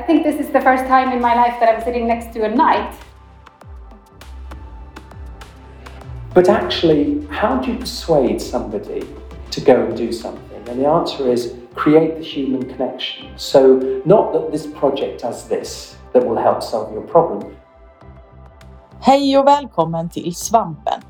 I think this is the first time in my life that I'm sitting next to a knight. But actually, how do you persuade somebody to go and do something? And the answer is create the human connection. So, not that this project does this that will help solve your problem. Hej och välkommen till Svampen.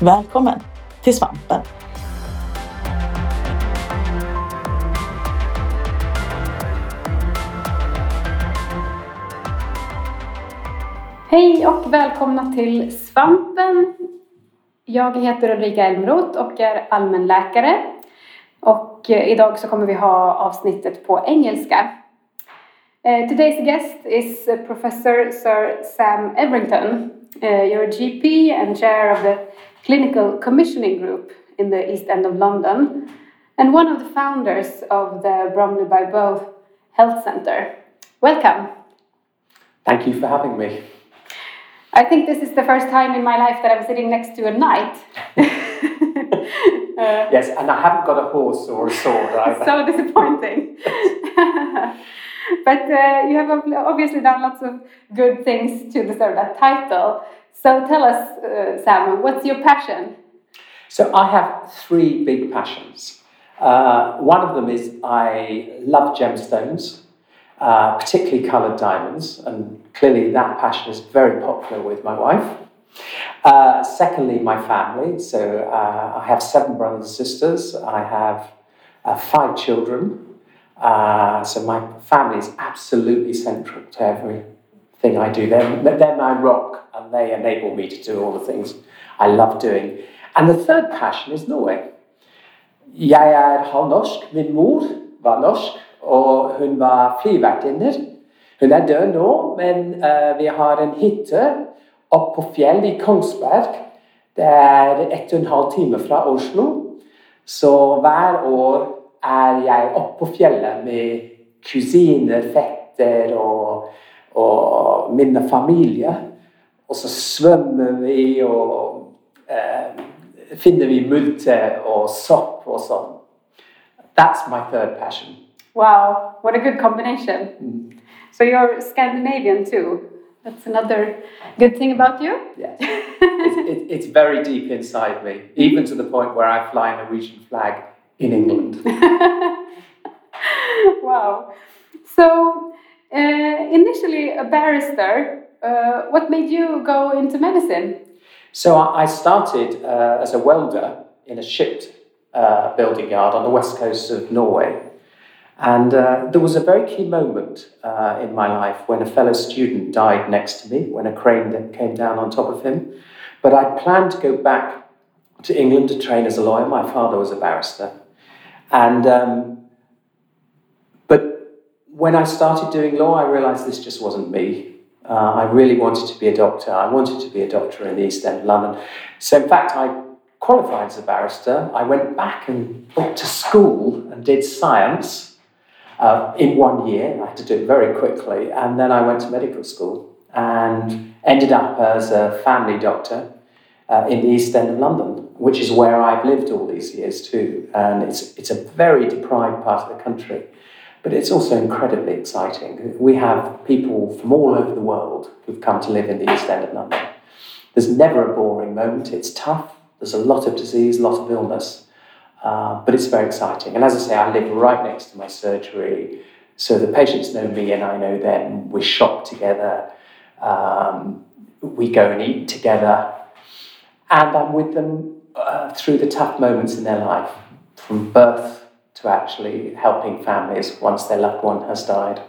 Välkommen till Svampen! Hej och välkomna till Svampen. Jag heter Ulrika Elmroth och är allmänläkare. Och eh, idag så kommer vi ha avsnittet på engelska. Uh, today's guest is uh, Professor Sir Sam Everington. Eh, uh, you're a GP and chair of the Clinical Commissioning Group in the East End of London and one of the founders of the Bromley by Bow Health Centre. Welcome. Thank you for having me. I think this is the first time in my life that I'm sitting next to a knight. Uh, yes, and I haven't got a horse or a sword either. so disappointing. but uh, you have obviously done lots of good things to deserve that title. So tell us, uh, Sam, what's your passion? So I have three big passions. Uh, one of them is I love gemstones, uh, particularly coloured diamonds, and clearly that passion is very popular with my wife. Uh, secondly, my family. So uh, I have seven brothers and sisters. I have uh, five children. Uh, so my family is absolutely central to thing I do. They're, they're my rock and they enable me to do all the things I love doing. And the third passion is Norway. Jeg er halvnorsk. Min mor var norsk, og hun var flyvertinne. Hun er død nå, men uh, vi har en hytte oppe på fjell i Kongsberg. Det er ett og en halv time fra Oslo. Så hver år er jeg oppe på fjellet med kusiner, fetter og, og min familie. Og så svømmer vi og eh, finner vi multe og sopp og sånn. That's my third passion. Wow, what a good combination. Mm. So you're Scandinavian too. That's another good thing about you. Yes, it's, it, it's very deep inside me, even to the point where I fly a Norwegian flag in England. wow. So, initially a barrister, uh, what made you go into medicine? So, I started uh, as a welder in a ship uh, building yard on the west coast of Norway. And uh, there was a very key moment uh, in my life when a fellow student died next to me, when a crane came down on top of him. But I planned to go back to England to train as a lawyer. My father was a barrister. And, um, when I started doing law, I realized this just wasn't me. Uh, I really wanted to be a doctor. I wanted to be a doctor in the East End of London. So, in fact, I qualified as a barrister. I went back and went to school and did science uh, in one year. I had to do it very quickly. And then I went to medical school and ended up as a family doctor uh, in the East End of London, which is where I've lived all these years too. And it's, it's a very deprived part of the country. But it's also incredibly exciting. We have people from all over the world who've come to live in the East End of London. There's never a boring moment. It's tough. There's a lot of disease, a lot of illness. Uh, but it's very exciting. And as I say, I live right next to my surgery, so the patients know me and I know them. We shop together, um, we go and eat together, and I'm with them uh, through the tough moments in their life, from birth to actually helping families once their loved one has died.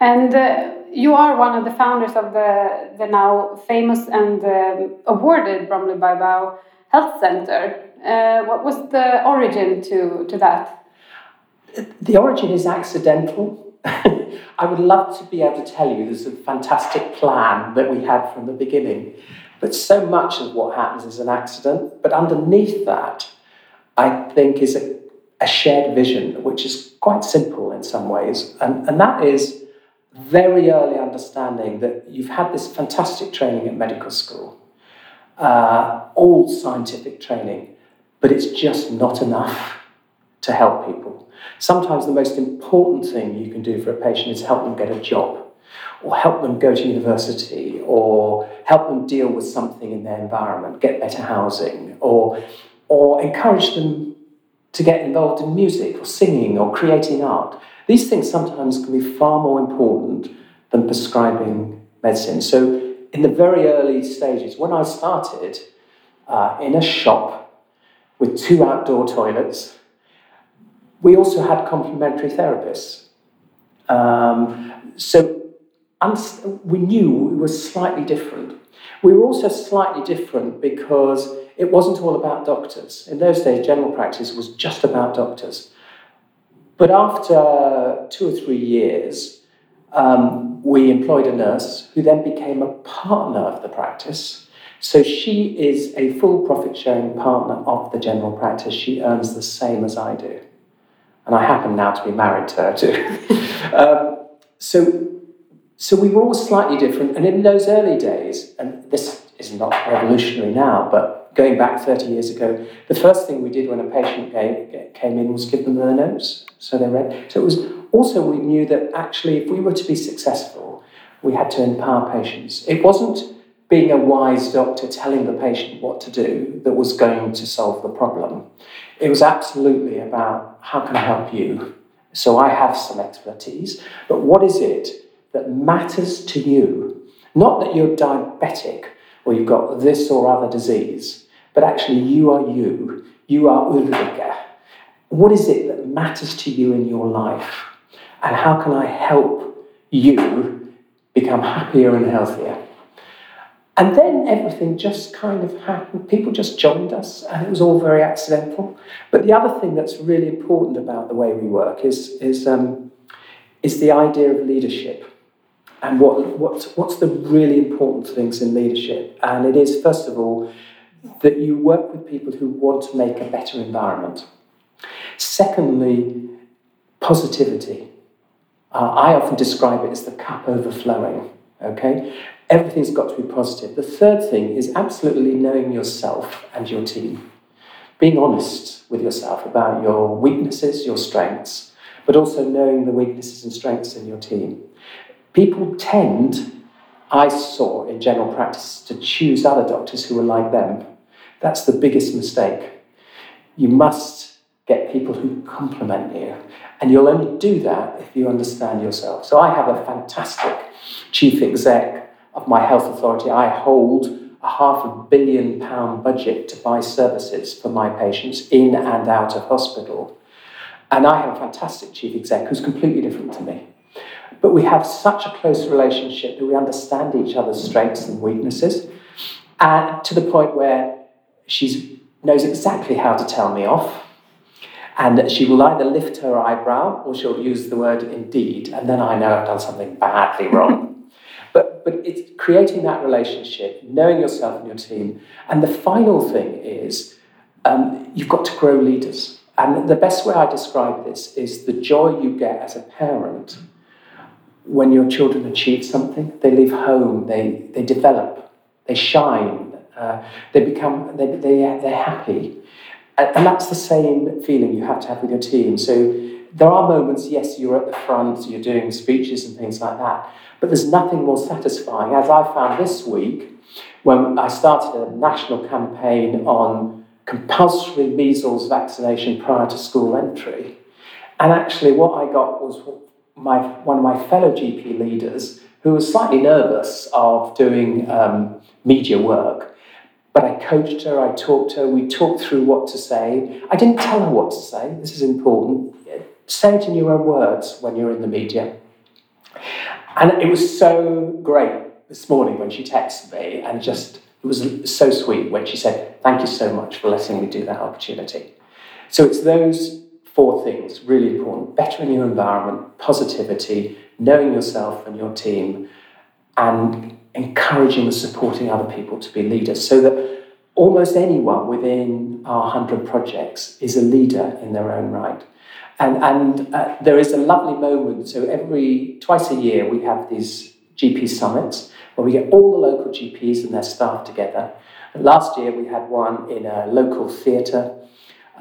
And uh, you are one of the founders of the, the now famous and um, awarded Bromley Bow Health Centre. Uh, what was the origin to, to that? The origin is accidental. I would love to be able to tell you there's a fantastic plan that we had from the beginning, but so much of what happens is an accident. But underneath that, I think, is a, a shared vision, which is quite simple in some ways, and, and that is very early understanding that you've had this fantastic training at medical school, uh, all scientific training, but it's just not enough to help people. Sometimes the most important thing you can do for a patient is help them get a job, or help them go to university, or help them deal with something in their environment, get better housing, or, or encourage them to get involved in music, or singing, or creating art. These things sometimes can be far more important than prescribing medicine. So, in the very early stages, when I started uh, in a shop with two outdoor toilets, we also had complementary therapists. Um, so, we knew we were slightly different. We were also slightly different because it wasn't all about doctors. In those days, general practice was just about doctors. But after two or three years, um, we employed a nurse who then became a partner of the practice. So she is a full profit sharing partner of the general practice. She earns the same as I do. And I happen now to be married to her too. um, so, so we were all slightly different. And in those early days, and this is not revolutionary now, but going back 30 years ago, the first thing we did when a patient came in was give them their notes. So they read. So it was also, we knew that actually, if we were to be successful, we had to empower patients. It wasn't being a wise doctor telling the patient what to do that was going to solve the problem. It was absolutely about how can I help you? So I have some expertise, but what is it that matters to you? Not that you're diabetic or you've got this or other disease, but actually you are you. You are Ulrika. What is it that matters to you in your life? And how can I help you become happier and healthier? And then everything just kind of happened. People just joined us, and it was all very accidental. But the other thing that's really important about the way we work is, is, um, is the idea of leadership and what, what's, what's the really important things in leadership. And it is, first of all, that you work with people who want to make a better environment. Secondly, positivity. Uh, I often describe it as the cup overflowing. Okay? Everything's got to be positive. The third thing is absolutely knowing yourself and your team. Being honest with yourself about your weaknesses, your strengths, but also knowing the weaknesses and strengths in your team. People tend, I saw in general practice, to choose other doctors who were like them that's the biggest mistake. You must get people who complement you. And you'll only do that if you understand yourself. So I have a fantastic chief exec of my health authority. I hold a half a billion pound budget to buy services for my patients in and out of hospital. And I have a fantastic chief exec who's completely different to me. But we have such a close relationship that we understand each other's strengths and weaknesses, and to the point where she knows exactly how to tell me off. And she will either lift her eyebrow or she'll use the word indeed, and then I know I've done something badly wrong. but, but it's creating that relationship, knowing yourself and your team. And the final thing is um, you've got to grow leaders. And the best way I describe this is the joy you get as a parent when your children achieve something. They leave home, they, they develop, they shine, uh, they become they, they they're happy, and, and that's the same feeling you have to have with your team. So there are moments, yes, you're at the front, you're doing speeches and things like that, but there's nothing more satisfying. As I found this week, when I started a national campaign on compulsory measles vaccination prior to school entry, and actually what I got was my one of my fellow GP leaders who was slightly nervous of doing um, media work but I coached her, I talked to her, we talked through what to say. I didn't tell her what to say, this is important. Say it in your own words when you're in the media. And it was so great this morning when she texted me and just It was so sweet when she said, Thank you so much for letting me do that opportunity. So it's those four things really important bettering your environment, positivity, knowing yourself and your team, and encouraging and supporting other people to be leaders so that almost anyone within our 100 projects is a leader in their own right. And, and uh, there is a lovely moment. So every twice a year we have these GP summits where we get all the local GPs and their staff together. And last year we had one in a local theatre,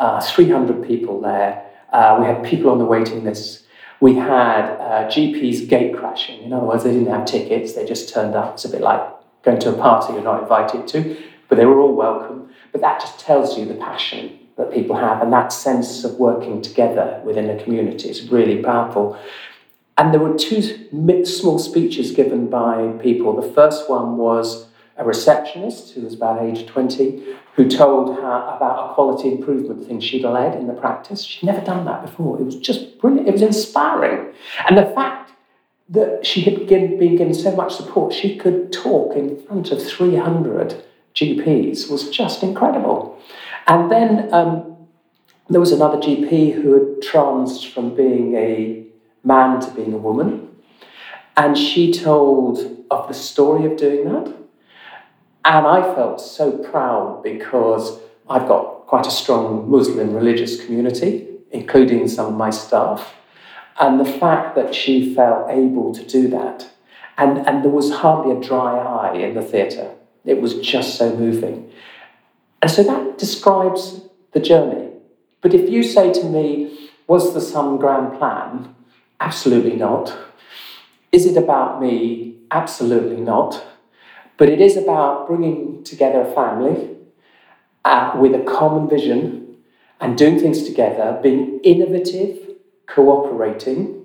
uh, 300 people there. Uh, we had people on the waiting list. We had uh, GPs gate crashing. In other words, they didn't have tickets, they just turned up. It's a bit like going to a party you're not invited to, but they were all welcome. But that just tells you the passion that people have, and that sense of working together within a community is really powerful. And there were two small speeches given by people. The first one was a receptionist who was about age 20 who told her about a quality improvement thing she'd led in the practice. She'd never done that before. It was just brilliant. It was inspiring. And the fact that she had been given so much support, she could talk in front of 300 GPs was just incredible. And then um, there was another GP who had transed from being a man to being a woman. And she told of the story of doing that. And I felt so proud because I've got quite a strong Muslim religious community, including some of my staff. And the fact that she felt able to do that, and, and there was hardly a dry eye in the theatre, it was just so moving. And so that describes the journey. But if you say to me, was there some grand plan? Absolutely not. Is it about me? Absolutely not. But it is about bringing together a family uh, with a common vision and doing things together, being innovative, cooperating.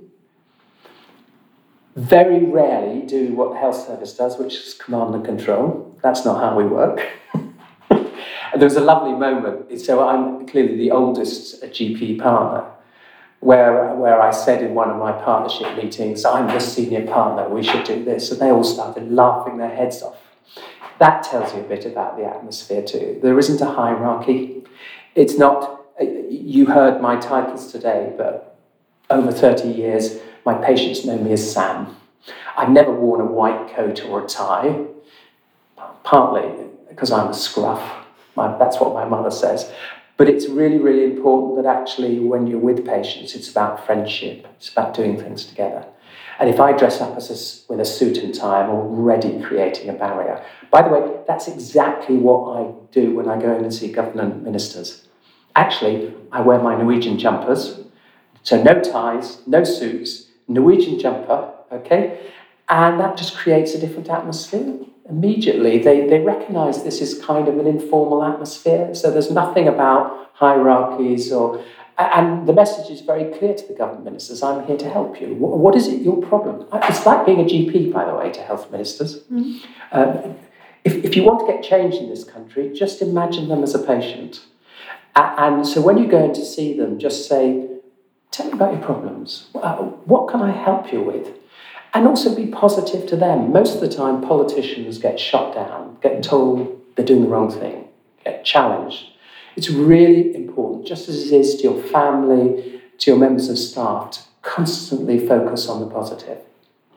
Very rarely do what the health service does, which is command and control. That's not how we work. And there was a lovely moment. So I'm clearly the oldest GP partner, where, where I said in one of my partnership meetings, I'm the senior partner, we should do this. And they all started laughing their heads off. That tells you a bit about the atmosphere too. There isn't a hierarchy. It's not, uh, you heard my titles today, but over 30 years, my patients know me as Sam. I've never worn a white coat or a tie, partly because I'm a scruff my, that's what my mother says. But it's really, really important that actually, when you're with patients, it's about friendship, it's about doing things together. And if I dress up as a, with a suit and tie, I'm already creating a barrier. By the way, that's exactly what I do when I go in and see government ministers. Actually, I wear my Norwegian jumpers, so no ties, no suits, Norwegian jumper, okay? And that just creates a different atmosphere immediately they, they recognize this is kind of an informal atmosphere. So there's nothing about hierarchies or. And the message is very clear to the government ministers I'm here to help you. What is it your problem? It's like being a GP, by the way, to health ministers. Mm. Um, if, if you want to get change in this country, just imagine them as a patient. And so when you go in to see them, just say, Tell me about your problems. Uh, what can I help you with? and also be positive to them. Most of the time, politicians get shot down, get told they're doing the wrong thing, get challenged. It's really important, just as it is to your family, to your members of staff, to constantly focus on the positive.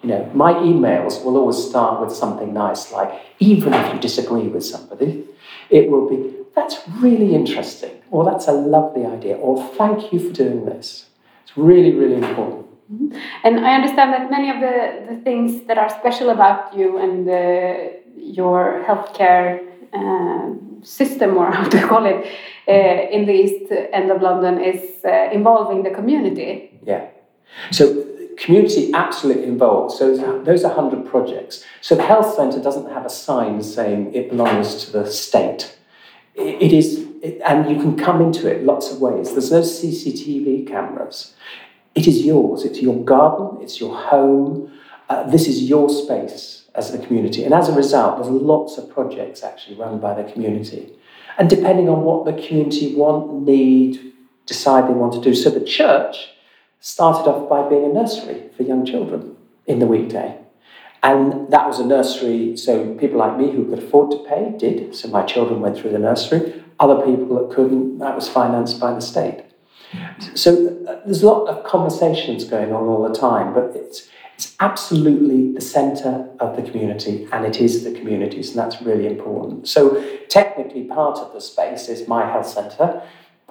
You know, my emails will always start with something nice, like even if you disagree with somebody, it will be, that's really interesting, or that's a lovely idea, or thank you for doing this. It's really, really important. Mm-hmm. And I understand that many of the, the things that are special about you and uh, your healthcare system, or how to call it, uh, in the east end of London is uh, involving the community. Yeah. So community absolutely involved. So those are 100 projects. So the health centre doesn't have a sign saying it belongs to the state. it is, and you can come into it lots of ways. There's no CCTV cameras. It is yours. It's your garden, it's your home. Uh, this is your space as the community. And as a result, there's lots of projects actually run by the community. And depending on what the community want, need, decide they want to do. So the church started off by being a nursery for young children in the weekday. And that was a nursery, so people like me who could afford to pay did. So my children went through the nursery. Other people that couldn't, that was financed by the state. So uh, there's a lot of conversations going on all the time, but it's, it's absolutely the centre of the community, and it is the communities, and that's really important. So technically, part of the space is my health centre.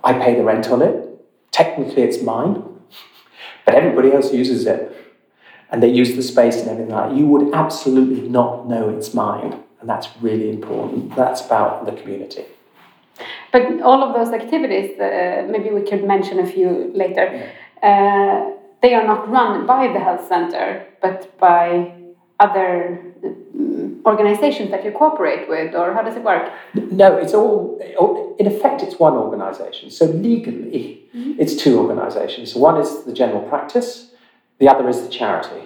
I pay the rent on it. Technically, it's mine, but everybody else uses it and they use the space and everything like that, you would absolutely not know it's mine. And that's really important. That's about the community. But all of those activities, uh, maybe we could mention a few later, uh, they are not run by the health center, but by other um, organizations that you cooperate with, or how does it work? No, it's all, in effect, it's one organization. So legally, mm -hmm. it's two organizations. One is the general practice, the other is the charity.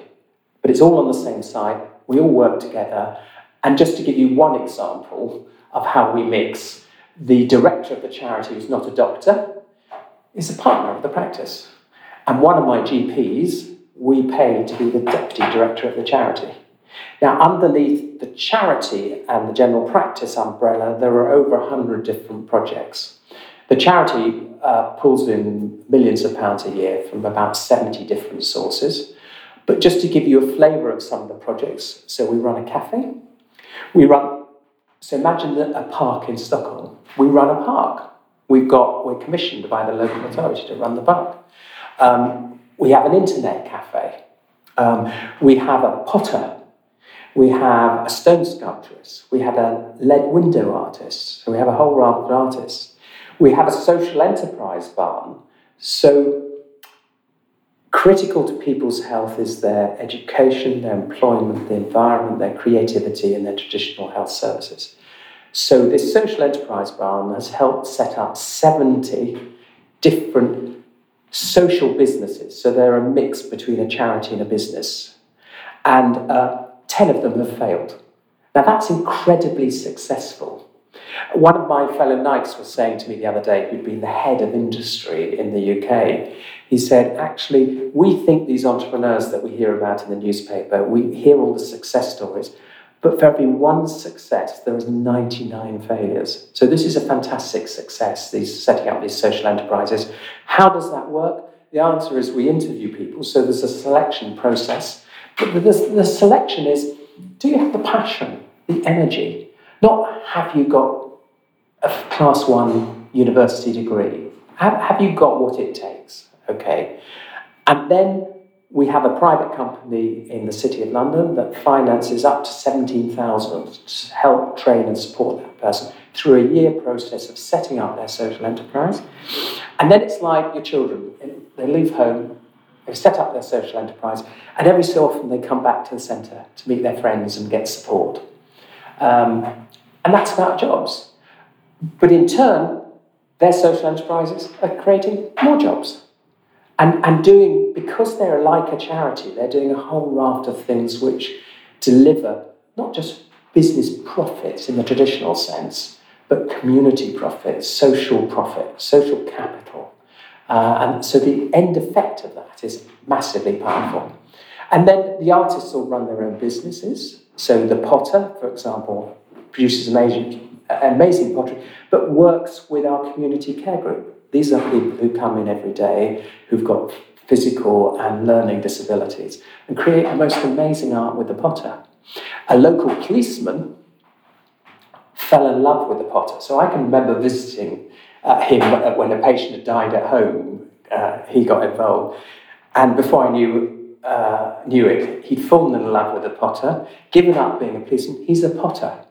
But it's all on the same site. We all work together. And just to give you one example of how we mix, the director of the charity, who's not a doctor, is a partner of the practice. And one of my GPs, we pay to be the deputy director of the charity. Now, underneath the charity and the general practice umbrella, there are over 100 different projects. The charity uh, pulls in millions of pounds a year from about 70 different sources. But just to give you a flavour of some of the projects, so we run a cafe. We run, so imagine a park in Stockholm. We run a park. We've got, we're commissioned by the local authority to run the park. Um, we have an internet cafe. Um, we have a potter. We have a stone sculptress. We have a lead window artist. So we have a whole raft of artists. We have a social enterprise barn. So, critical to people's health is their education, their employment, the environment, their creativity, and their traditional health services. So, this social enterprise barn has helped set up 70 different social businesses. So, they're a mix between a charity and a business. And uh, 10 of them have failed. Now, that's incredibly successful. One of my fellow knights was saying to me the other day, who'd been the head of industry in the UK, he said, actually, we think these entrepreneurs that we hear about in the newspaper, we hear all the success stories, but for every one success, there is 99 failures. So this is a fantastic success, these setting up these social enterprises. How does that work? The answer is we interview people, so there's a selection process. But the, the selection is, do you have the passion, the energy? Not have you got a class one university degree? Have, have you got what it takes? Okay. And then we have a private company in the City of London that finances up to 17,000 to help train and support that person through a year process of setting up their social enterprise. And then it's like your children. They leave home, they set up their social enterprise, and every so often they come back to the centre to meet their friends and get support. Um, and that's about jobs. But in turn, their social enterprises are creating more jobs. And, and doing, because they're like a charity, they're doing a whole raft of things which deliver not just business profits in the traditional sense, but community profits, social profit, social capital. Uh, and so the end effect of that is massively powerful. And then the artists all run their own businesses. So the potter, for example, produces amazing amazing pottery, but works with our community care group. These are people who come in every day who've got physical and learning disabilities and create the most amazing art with the potter. A local policeman fell in love with the potter. So I can remember visiting uh, him when a patient had died at home. Uh, he got involved. And before I knew, uh, knew it, he'd fallen in love with the potter, given up being a policeman. He's a potter.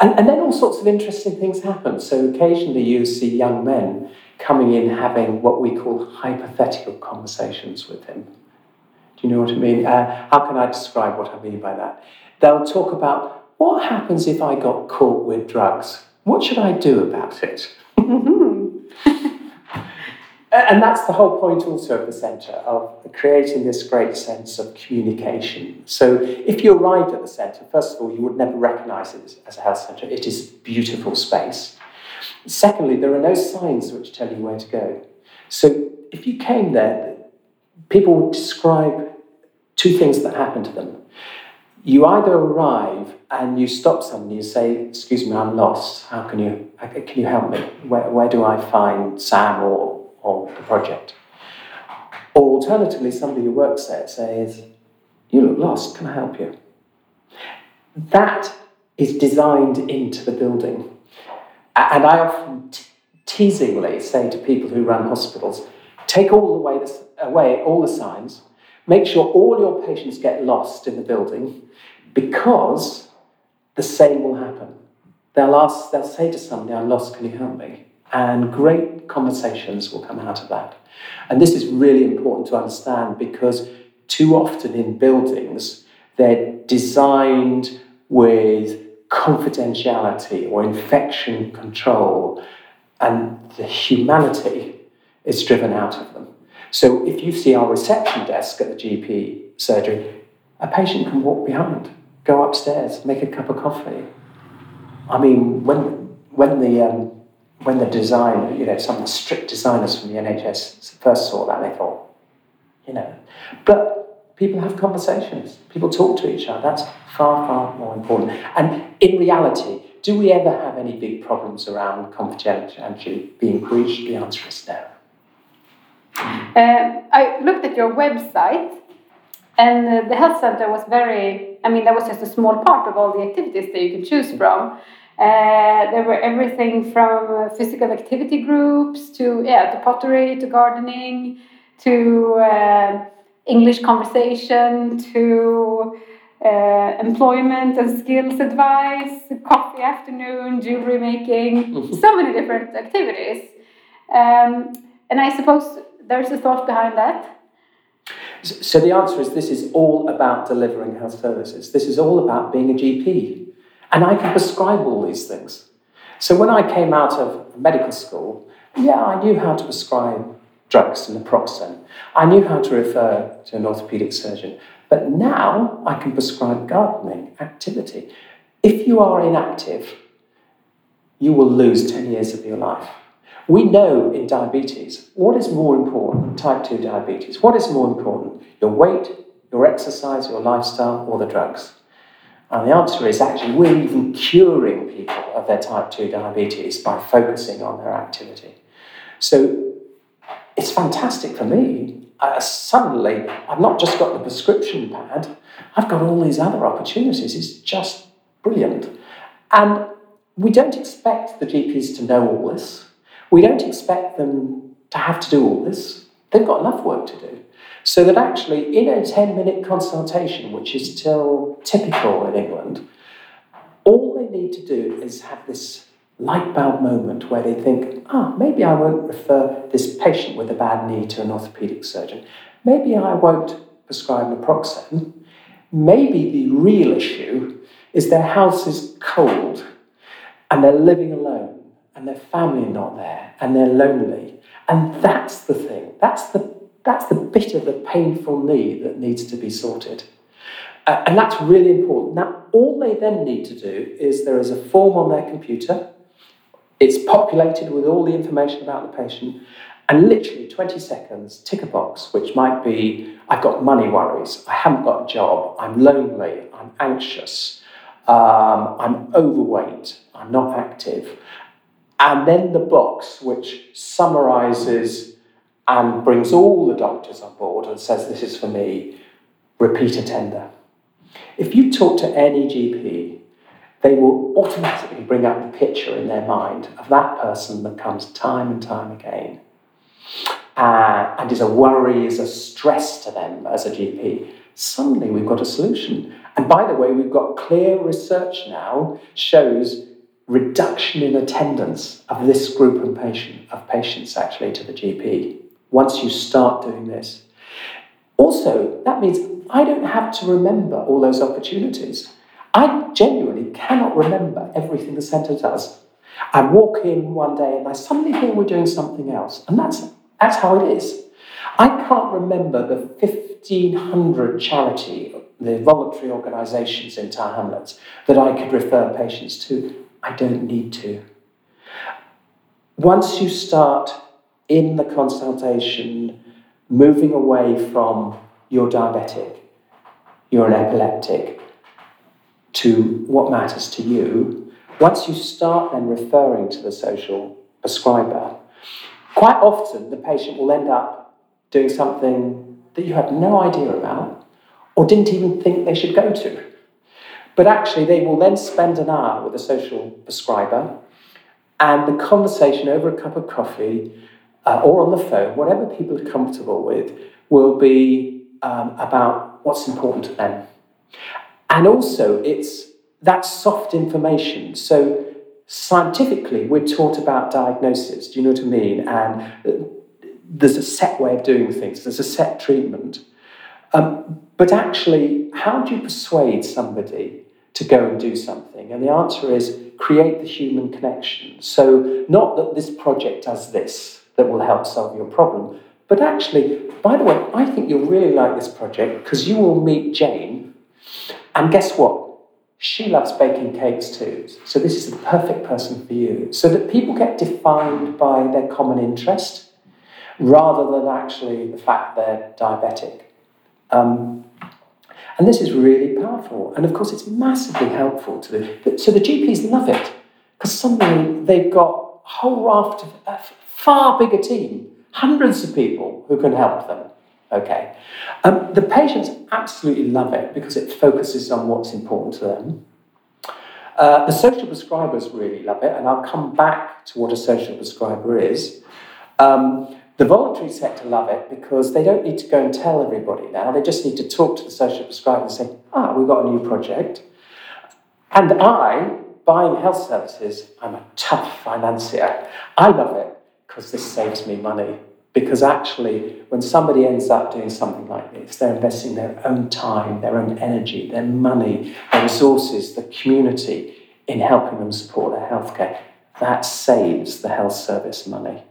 And, and then all sorts of interesting things happen. So occasionally you see young men coming in having what we call hypothetical conversations with him. Do you know what I mean? Uh, how can I describe what I mean by that? They'll talk about what happens if I got caught with drugs? What should I do about it? and that's the whole point also of the centre, of creating this great sense of communication. So if you arrived at the centre, first of all, you would never recognise it as a health centre. It is beautiful space. Secondly, there are no signs which tell you where to go. So if you came there, people would describe two things that happen to them. you either arrive and you stop someone, you say, Excuse me, I'm lost. How can you, can you help me? Where, where do I find Sam or, or the project? Or alternatively, somebody who works there says, You look lost, can I help you? That is designed into the building. And I often teasingly say to people who run hospitals, take all the way this, away all the signs, make sure all your patients get lost in the building, because the same will happen. They'll ask, they'll say to somebody, I'm lost, can you help me? And great conversations will come out of that. And this is really important to understand because too often in buildings, they're designed with confidentiality or infection control, and the humanity is driven out of them. So if you see our reception desk at the GP surgery, a patient can walk behind, go upstairs, make a cup of coffee. I mean, when when the um, when the design, you know, some of the strict designers from the NHS first saw that, they thought, you know, but people have conversations, people talk to each other. That's far, far more important. And in reality, do we ever have any big problems around confidentiality being breached? The answer is no. Uh, I looked at your website, and uh, the health center was very, I mean, that was just a small part of all the activities that you can choose from. Uh, there were everything from physical activity groups to, yeah, to pottery, to gardening, to uh, English conversation, to uh, employment and skills advice, coffee afternoon, jewelry making, mm-hmm. so many different activities. Um, and I suppose there's a thought behind that. So the answer is this is all about delivering health services. This is all about being a GP. And I can prescribe all these things. So when I came out of medical school, yeah, I knew how to prescribe drugs and naproxen. I knew how to refer to an orthopedic surgeon. But now I can prescribe gardening activity. If you are inactive, you will lose 10 years of your life. We know in diabetes what is more important, type 2 diabetes, what is more important, your weight, your exercise, your lifestyle, or the drugs? And the answer is actually we're even curing people of their type 2 diabetes by focusing on their activity. So it's fantastic for me. Uh, suddenly, I've not just got the prescription pad, I've got all these other opportunities. It's just brilliant. And we don't expect the GPs to know all this. We don't expect them to have to do all this. They've got enough work to do. So that actually, in a 10 minute consultation, which is still typical in England, all they need to do is have this light bulb moment where they think, ah, maybe I won't refer this patient with a bad knee to an orthopedic surgeon. Maybe I won't prescribe naproxen. Maybe the real issue is their house is cold and they're living alone and their family not there and they're lonely. And that's the thing. That's the, that's the bit of the painful knee that needs to be sorted. Uh, and that's really important. Now, all they then need to do is there is a form on their computer, it's populated with all the information about the patient, and literally 20 seconds, tick a box, which might be I've got money worries, I haven't got a job, I'm lonely, I'm anxious, um, I'm overweight, I'm not active. And then the box, which summarizes and brings all the doctors on board and says, This is for me, repeat attender. If you talk to any GP, they will automatically bring up the picture in their mind of that person that comes time and time again uh, and is a worry, is a stress to them as a GP. Suddenly we've got a solution. And by the way, we've got clear research now shows reduction in attendance of this group of, patient, of patients actually to the GP once you start doing this. Also, that means I don't have to remember all those opportunities. I genuinely cannot remember everything the centre does. I walk in one day and I suddenly think we're doing something else, and that's, that's how it is. I can't remember the 1,500 charity, the voluntary organisations in Tower Hamlets that I could refer patients to I don't need to. Once you start in the consultation moving away from you're diabetic, you're an epileptic, to what matters to you, once you start then referring to the social prescriber, quite often the patient will end up doing something that you had no idea about or didn't even think they should go to. But actually, they will then spend an hour with a social prescriber, and the conversation over a cup of coffee uh, or on the phone, whatever people are comfortable with, will be um, about what's important to them. And also, it's that soft information. So, scientifically, we're taught about diagnosis. Do you know what I mean? And uh, there's a set way of doing things, there's a set treatment. Um, but actually, how do you persuade somebody to go and do something? And the answer is create the human connection. So, not that this project does this that will help solve your problem, but actually, by the way, I think you'll really like this project because you will meet Jane, and guess what? She loves baking cakes too. So, this is the perfect person for you. So that people get defined by their common interest rather than actually the fact they're diabetic. Um, and this is really powerful. And of course, it's massively helpful to the. So the GPs love it because suddenly they've got a whole raft of a far bigger team, hundreds of people who can help them. Okay. Um, the patients absolutely love it because it focuses on what's important to them. Uh, the social prescribers really love it, and I'll come back to what a social prescriber is. Um, the voluntary sector love it because they don't need to go and tell everybody now. They just need to talk to the social prescriber and say, ah, we've got a new project. And I, buying health services, I'm a tough financier. I love it because this saves me money. Because actually, when somebody ends up doing something like this, they're investing their own time, their own energy, their money, their resources, the community in helping them support their healthcare. That saves the health service money.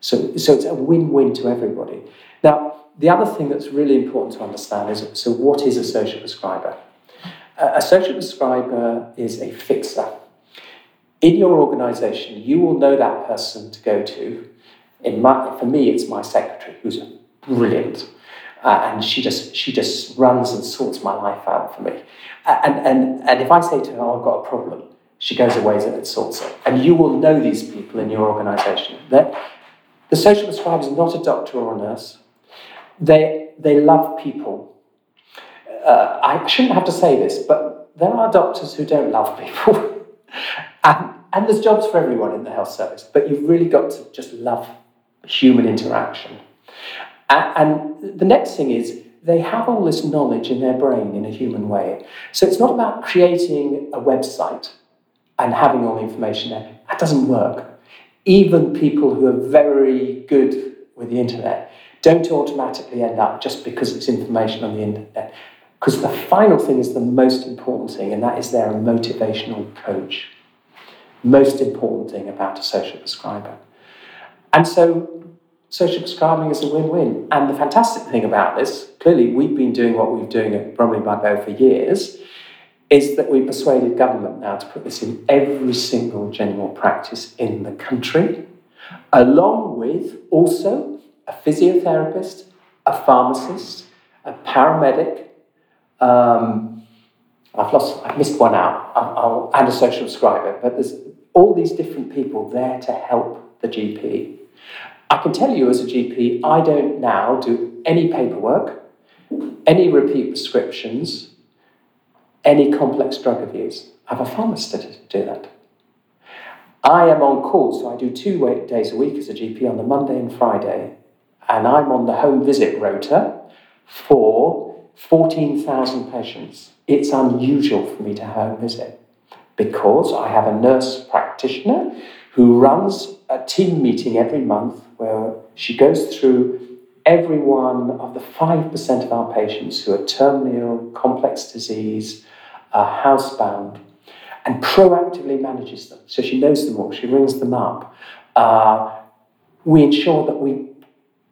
So, so it's a win-win to everybody. Now, the other thing that's really important to understand is so what is a social prescriber? A social prescriber is a fixer. In your organization, you will know that person to go to. In my, for me, it's my secretary, who's brilliant. Uh, and she just she just runs and sorts my life out for me. And, and, and if I say to her, oh, I've got a problem, she goes away and it sorts it. And you will know these people in your organization. They're, the social prescriber is not a doctor or a nurse. They, they love people. Uh, I shouldn't have to say this, but there are doctors who don't love people. and, and there's jobs for everyone in the health service, but you've really got to just love human interaction. And, the next thing is, they have all this knowledge in their brain in a human way. So it's not about creating a website and having all the information there. That doesn't work even people who are very good with the internet don't automatically end up just because it's information on the internet. Because the final thing is the most important thing, and that is they're a motivational coach. Most important thing about a social prescriber. And so social prescribing is a win-win. And the fantastic thing about this, clearly we've been doing what we've doing at Bromley by for years, is that we persuaded government now to put this in every single general practice in the country, along with also a physiotherapist, a pharmacist, a paramedic. Um, I've lost, I've missed one out, I'll, I'll, and a social prescriber, but there's all these different people there to help the GP. I can tell you as a GP, I don't now do any paperwork, any repeat prescriptions, any complex drug abuse. I have a pharmacist to do that. I am on call, so I do two days a week as a GP on the Monday and Friday, and I'm on the home visit rota for 14,000 patients. It's unusual for me to home visit because I have a nurse practitioner who runs a team meeting every month where she goes through every one of the 5% of our patients who are terminal, complex disease, are housebound and proactively manages them. So she knows them all, she rings them up. Uh, we ensure that we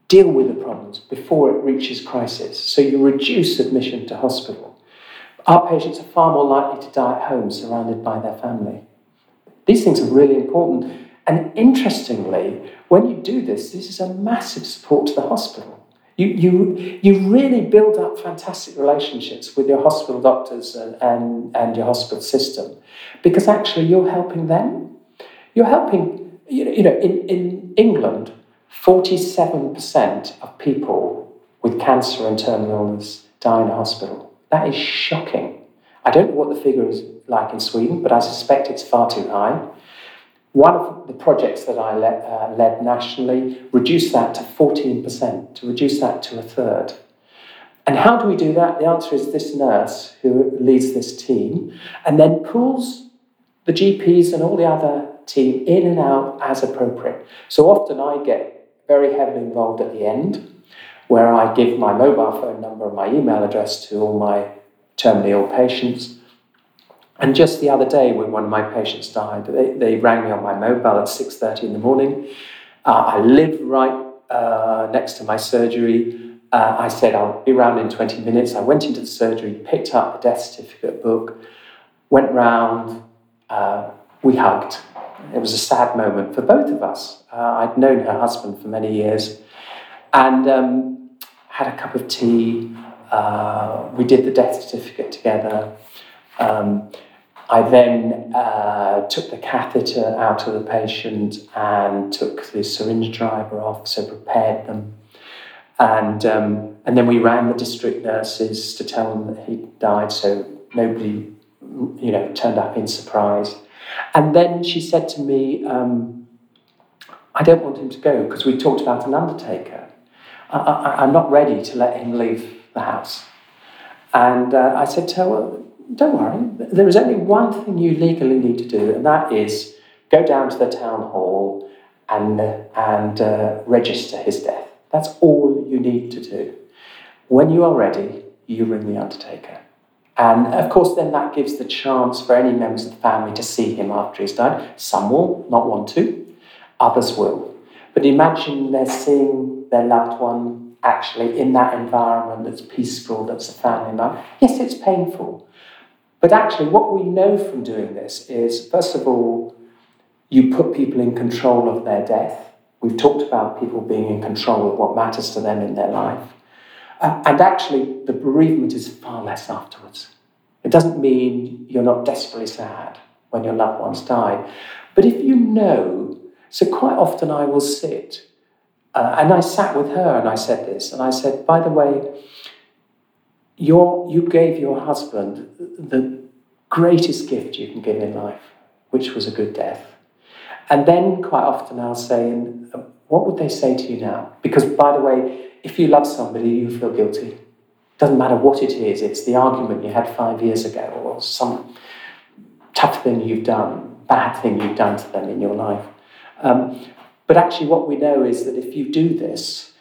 deal with the problems before it reaches crisis. So you reduce admission to hospital. Our patients are far more likely to die at home surrounded by their family. These things are really important. And interestingly, when you do this, this is a massive support to the hospital. You, you, you really build up fantastic relationships with your hospital doctors and, and, and your hospital system because actually you're helping them. You're helping, you know, you know in, in England, 47% of people with cancer and terminal illness die in a hospital. That is shocking. I don't know what the figure is like in Sweden, but I suspect it's far too high. One of the projects that I led, uh, led nationally reduced that to 14%, to reduce that to a third. And how do we do that? The answer is this nurse who leads this team and then pulls the GPs and all the other team in and out as appropriate. So often I get very heavily involved at the end, where I give my mobile phone number and my email address to all my terminally ill patients. And just the other day, when one of my patients died, they, they rang me on my mobile at 6.30 in the morning. Uh, I live right uh, next to my surgery. Uh, I said, I'll be around in 20 minutes. I went into the surgery, picked up the death certificate book, went round, uh, we hugged. It was a sad moment for both of us. Uh, I'd known her husband for many years and um, had a cup of tea. Uh, we did the death certificate together. Um, I then uh, took the catheter out of the patient and took the syringe driver off, so prepared them. And, um, and then we ran the district nurses to tell them that he died, so nobody you know, turned up in surprise. And then she said to me, um, I don't want him to go because we talked about an undertaker. I, am not ready to let him leave the house. And uh, I said to her, well, don't worry, there is only one thing you legally need to do, and that is go down to the town hall and, and uh, register his death. That's all you need to do. When you are ready, you ring the undertaker. And of course, then that gives the chance for any members of the family to see him after he's died. Some will not want to, others will. But imagine they're seeing their loved one actually in that environment that's peaceful, that's a family life. Yes, it's painful, but actually, what we know from doing this is first of all, you put people in control of their death. We've talked about people being in control of what matters to them in their life. Uh, and actually, the bereavement is far less afterwards. It doesn't mean you're not desperately sad when your loved ones die. But if you know, so quite often I will sit, uh, and I sat with her and I said this, and I said, by the way, your, you gave your husband the greatest gift you can give in life, which was a good death. And then quite often I'll say, what would they say to you now? Because, by the way, if you love somebody, you feel guilty. Doesn't matter what it is, it's the argument you had five years ago or some tough thing you've done, bad thing you've done to them in your life. Um, but actually, what we know is that if you do this,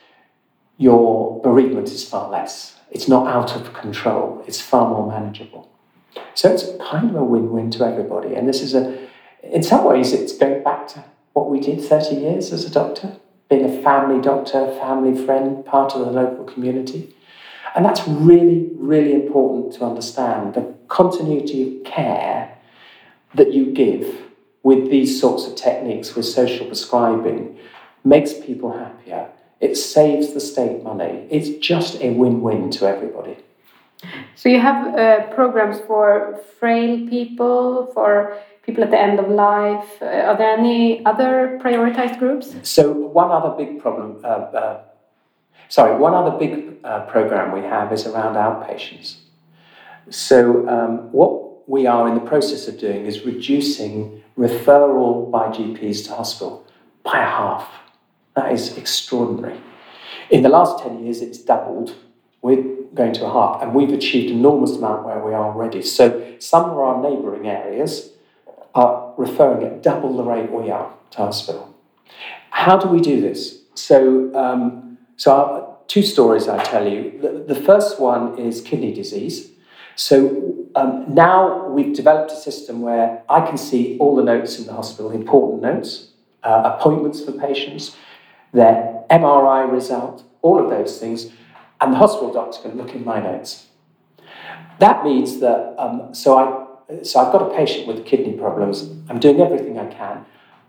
your bereavement is far less. It's not out of control, it's far more manageable. So it's kind of a win win to everybody. And this is a, in some ways, it's going back to what we did 30 years as a doctor, being a family doctor, family friend, part of the local community. And that's really, really important to understand the continuity of care that you give with these sorts of techniques, with social prescribing, makes people happier it saves the state money. It's just a win win to everybody. So you have uh, programs for frail people, for people at the end of life. Uh, are there any other prioritized groups? So one other big problem, uh, uh sorry, one other big uh, program we have is around outpatients. So um, what we are in the process of doing is reducing referral by GPs to hospital by half. That is extraordinary. In the last 10 years, it's doubled. We're going to a half, and we've achieved enormous amount where we are already. So some of our neighbouring areas are referring at double the rate we are to hospital. How do we do this? So, um, so our, two stories I tell you. The, the, first one is kidney disease. So um, now we've developed a system where I can see all the notes in the hospital, important notes, uh, appointments for patients, their MRI result, all of those things, and the hospital doctor can look in my notes. That means that, um, so, I, so I've got a patient with kidney problems, I'm doing everything I can,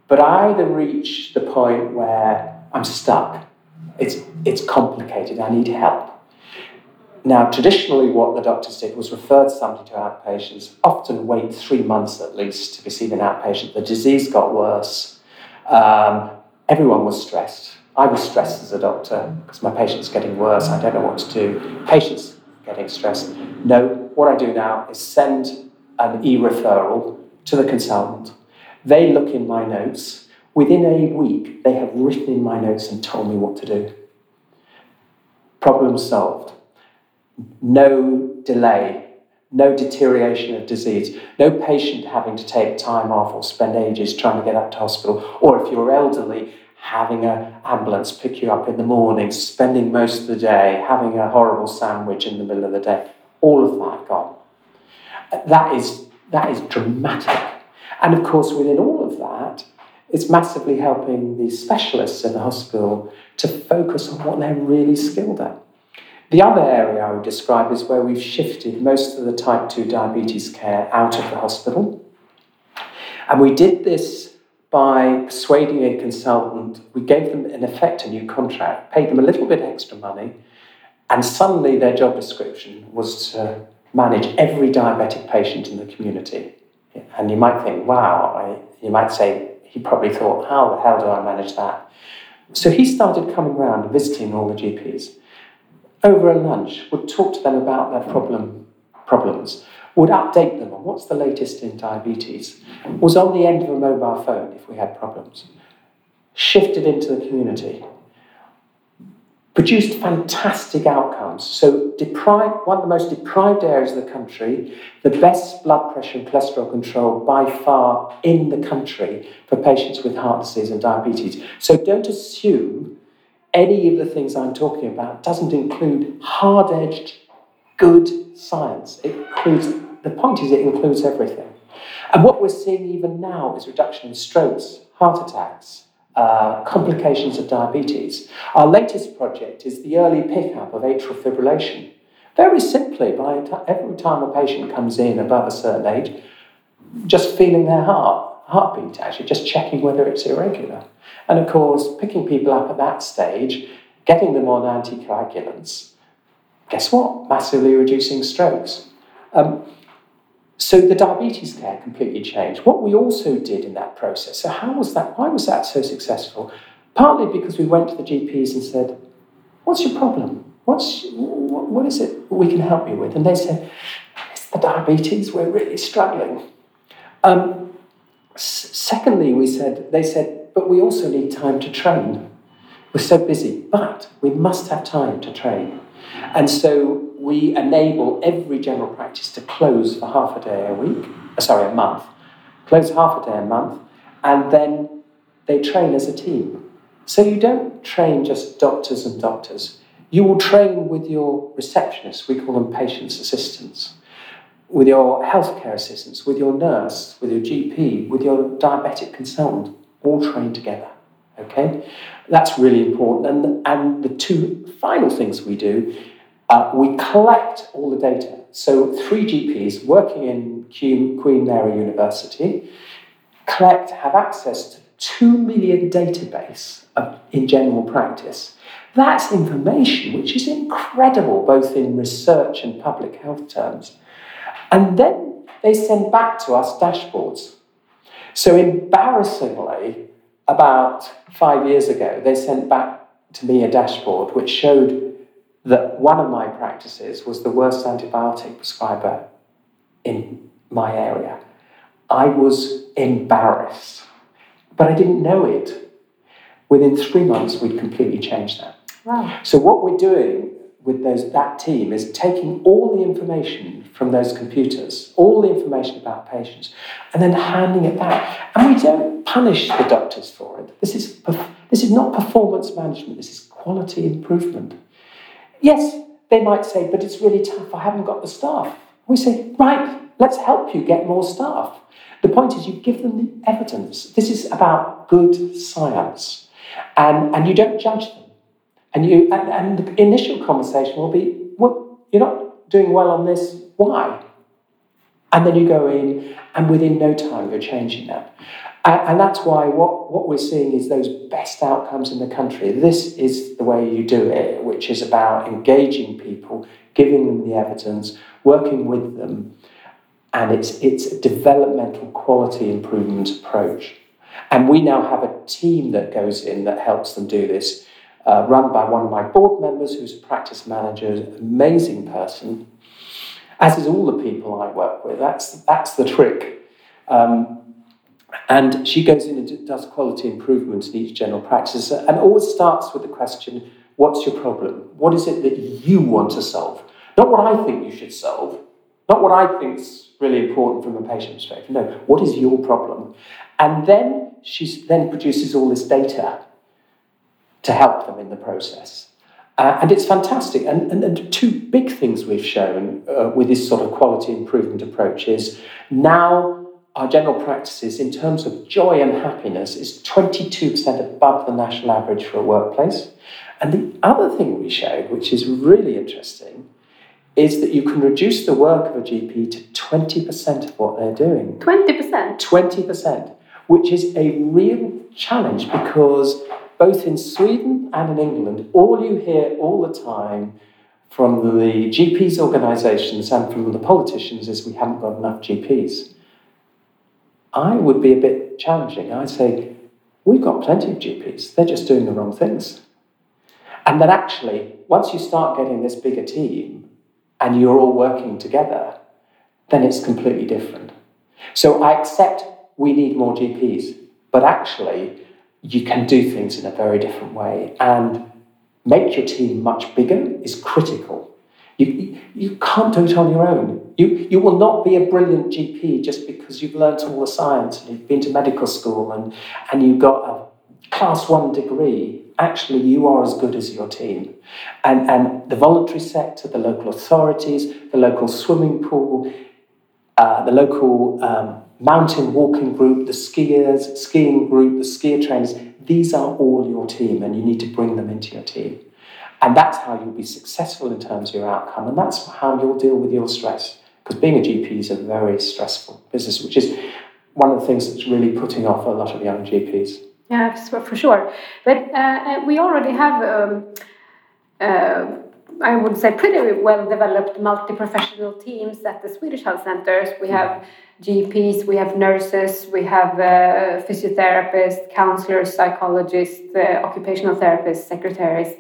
but I either reach the point where I'm stuck it's, it's complicated, I need help. Now, traditionally, what the doctors did was refer somebody to outpatients, often wait three months at least to be seen in outpatient. The disease got worse. Um, everyone was stressed. I was stressed as a doctor because my patient's getting worse. I don't know what to do. Patients getting stressed. No, what I do now is send an e referral to the consultant. They look in my notes. Within a week, they have written in my notes and told me what to do. Problem solved. No delay, no deterioration of disease, no patient having to take time off or spend ages trying to get up to hospital, or if you're elderly, having an ambulance pick you up in the morning, spending most of the day, having a horrible sandwich in the middle of the day. All of that gone. That is, that is dramatic. And of course, within all of that, it's massively helping the specialists in the hospital to focus on what they're really skilled at. The other area I would describe is where we've shifted most of the type 2 diabetes care out of the hospital. And we did this by persuading a consultant. We gave them, in effect, a new contract, paid them a little bit extra money, and suddenly their job description was to manage every diabetic patient in the community. And you might think, wow, I, you might say, he probably thought, how the hell do I manage that? So he started coming around and visiting all the GPs. Over a lunch, would talk to them about their problem, problems, would update them on what's the latest in diabetes, was on the end of a mobile phone if we had problems, shifted into the community, produced fantastic outcomes. So, deprived, one of the most deprived areas of the country, the best blood pressure and cholesterol control by far in the country for patients with heart disease and diabetes. So, don't assume any of the things I'm talking about doesn't include hard edged, good science. It includes, the point is, it includes everything. And what we're seeing even now is reduction in strokes, heart attacks, uh, complications of diabetes. Our latest project is the early pickup of atrial fibrillation. Very simply, by every time a patient comes in above a certain age, just feeling their heart, heartbeat, actually, just checking whether it's irregular. And of course, picking people up at that stage, getting them on anticoagulants, guess what? Massively reducing strokes. Um, so the diabetes care completely changed. What we also did in that process, so how was that? Why was that so successful? Partly because we went to the GPs and said, What's your problem? What's, what is it we can help you with? And they said, It's the diabetes, we're really struggling. Um, secondly, we said, they said, But we also need time to train. We're so busy, but we must have time to train. And so we enable every general practice to close for half a day a week, uh, sorry, a month, close half a day a month, and then they train as a team. So you don't train just doctors and doctors. You will train with your receptionists, we call them patients' assistants, with your healthcare assistants, with your nurse, with your GP, with your diabetic consultant, all trained together. Okay? That's really important. And, and the two final things we do uh, we collect all the data. So, three GPs working in Queen Mary University collect, have access to 2 million database of, in general practice. That's information which is incredible, both in research and public health terms. And then they send back to us dashboards. So, embarrassingly, about five years ago, they sent back to me a dashboard which showed that one of my practices was the worst antibiotic prescriber in my area. I was embarrassed, but I didn't know it. Within three months, we'd completely changed that. Wow. So what we're doing with those, that team is taking all the information from those computers, all the information about patients, and then handing it back. And we don't punish the doctors for it. This is, this is not performance management, this is quality improvement. Yes, they might say, but it's really tough. I haven't got the staff. We say, right, let's help you get more staff. The point is, you give them the evidence. This is about good science, and, and you don't judge them. And, you, and, and the initial conversation will be, well, you're not doing well on this, why? And then you go in, and within no time, you're changing that. And, and that's why what, what we're seeing is those best outcomes in the country. This is the way you do it, which is about engaging people, giving them the evidence, working with them, and it's, it's a developmental quality improvement approach. And we now have a team that goes in that helps them do this, uh, run by one of my board members who's a practice manager, amazing person, as is all the people I work with. That's, that's the trick. Um, and she goes in and does quality improvement in each general practice and always starts with the question what's your problem? What is it that you want to solve? Not what I think you should solve, not what I think is really important from a patient perspective. No, what is your problem? And then she then produces all this data to help them in the process. Uh, and it's fantastic. And, and, and, two big things we've shown uh, with this sort of quality improvement approach is now our general practices, in terms of joy and happiness, is 22% above the national average for a workplace. And the other thing we showed, which is really interesting, is that you can reduce the work of a GP to 20% of what they're doing. 20%? 20%, which is a real challenge because both in Sweden and in England, all you hear all the time from the GPs organisations and from the politicians is we haven't got enough GPs. I would be a bit challenging. I'd say, we've got plenty of GPs, they're just doing the wrong things. And that actually, once you start getting this bigger team and you're all working together, then it's completely different. So I accept we need more GPs, but actually, you can do things in a very different way. And make your team much bigger is critical. You, you can't do it on your own. You, you will not be a brilliant GP just because you've learnt all the science and you've been to medical school and, and you've got a class one degree. Actually, you are as good as your team. And, and the voluntary sector, the local authorities, the local swimming pool, uh, the local um, mountain walking group, the skiers, skiing group, the skier trainers, these are all your team and you need to bring them into your team. And that's how you'll be successful in terms of your outcome. And that's how you'll deal with your stress. Because being a GP is a very stressful business, which is one of the things that's really putting off a lot of young GPs. Yeah, for sure. But uh, uh, we already have, um, uh, I would say, pretty well developed multi professional teams at the Swedish health centers. We have GPs, we have nurses, we have uh, physiotherapists, counselors, psychologists, uh, occupational therapists, secretaries,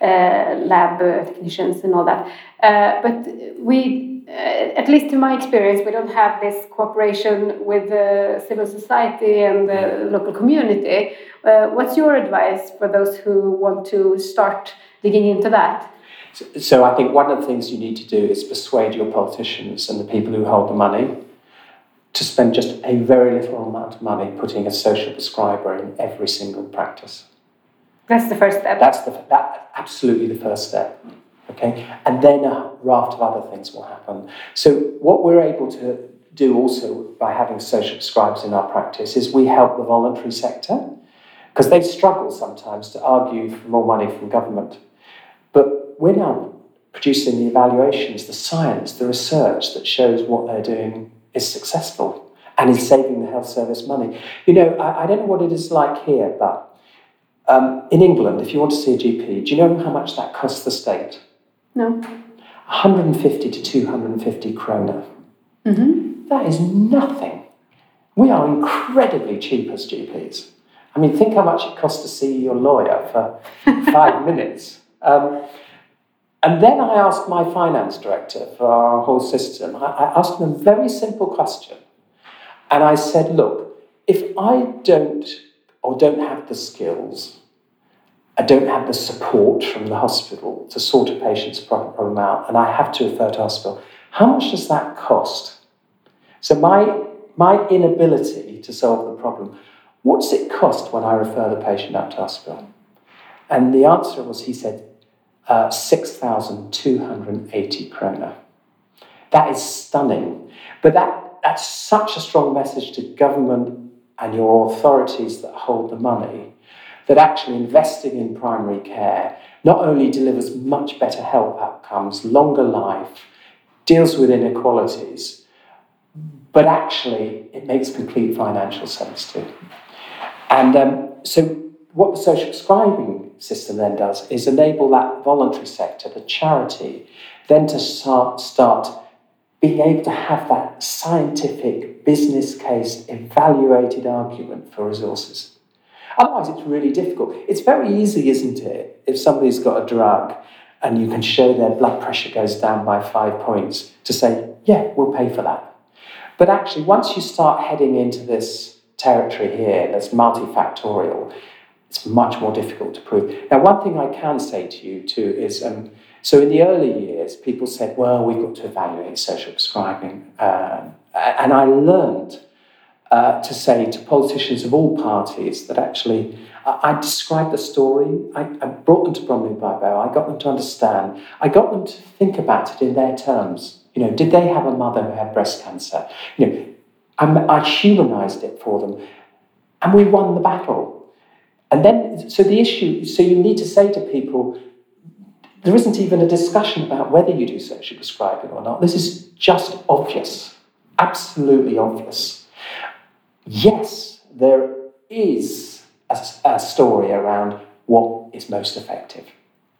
uh, lab technicians, and all that. Uh, but we, uh, at least in my experience, we don't have this cooperation with the civil society and the local community. Uh, what's your advice for those who want to start digging into that? So, I think one of the things you need to do is persuade your politicians and the people who hold the money to spend just a very little amount of money putting a social prescriber in every single practice. That's the first step. That's the that absolutely the first step. Okay, and then a raft of other things will happen. So what we're able to do also by having social prescribers in our practice is we help the voluntary sector because they struggle sometimes to argue for more money from government. But we're now producing the evaluations, the science, the research that shows what they're doing is successful and is saving the health service money. You know, I, I don't know what it is like here, but um, in England, if you want to see a GP, do you know how much that costs the state? No. 150 to 250 kroner. Mm-hmm. That is nothing. We are incredibly cheap as GPs. I mean, think how much it costs to see your lawyer for five minutes. Um, and then I asked my finance director for our whole system, I, asked him a very simple question. And I said, look, if I don't or don't have the skills, I don't have the support from the hospital to sort a patient's problem out, and I have to refer to hospital, how much does that cost? So my, my inability to solve the problem, what's it cost when I refer the patient up to hospital? And the answer was, he said, uh, 6,280 kroner. That is stunning. But that, that's such a strong message to government and your authorities that hold the money that actually investing in primary care not only delivers much better health outcomes, longer life, deals with inequalities, but actually it makes complete financial sense too. And um, so, what the social prescribing system then does is enable that voluntary sector, the charity, then to start, start being able to have that scientific business case evaluated argument for resources. Otherwise, it's really difficult. It's very easy, isn't it, if somebody's got a drug and you can show their blood pressure goes down by five points to say, yeah, we'll pay for that. But actually, once you start heading into this territory here that's multifactorial, it's much more difficult to prove. Now, one thing I can say to you too is um, so in the early years, people said, well, we've got to evaluate social prescribing. Um, and I learned uh, to say to politicians of all parties that actually I, I described the story, I, I, brought them to Bromley by Bow, I got them to understand, I got them to think about it in their terms. You know, did they have a mother who had breast cancer? You know, I, I humanized it for them, and we won the battle. And then, so the issue, so you need to say to people, there isn't even a discussion about whether you do social prescribing or not. This is just obvious, absolutely obvious. Yes, there is a, a story around what is most effective.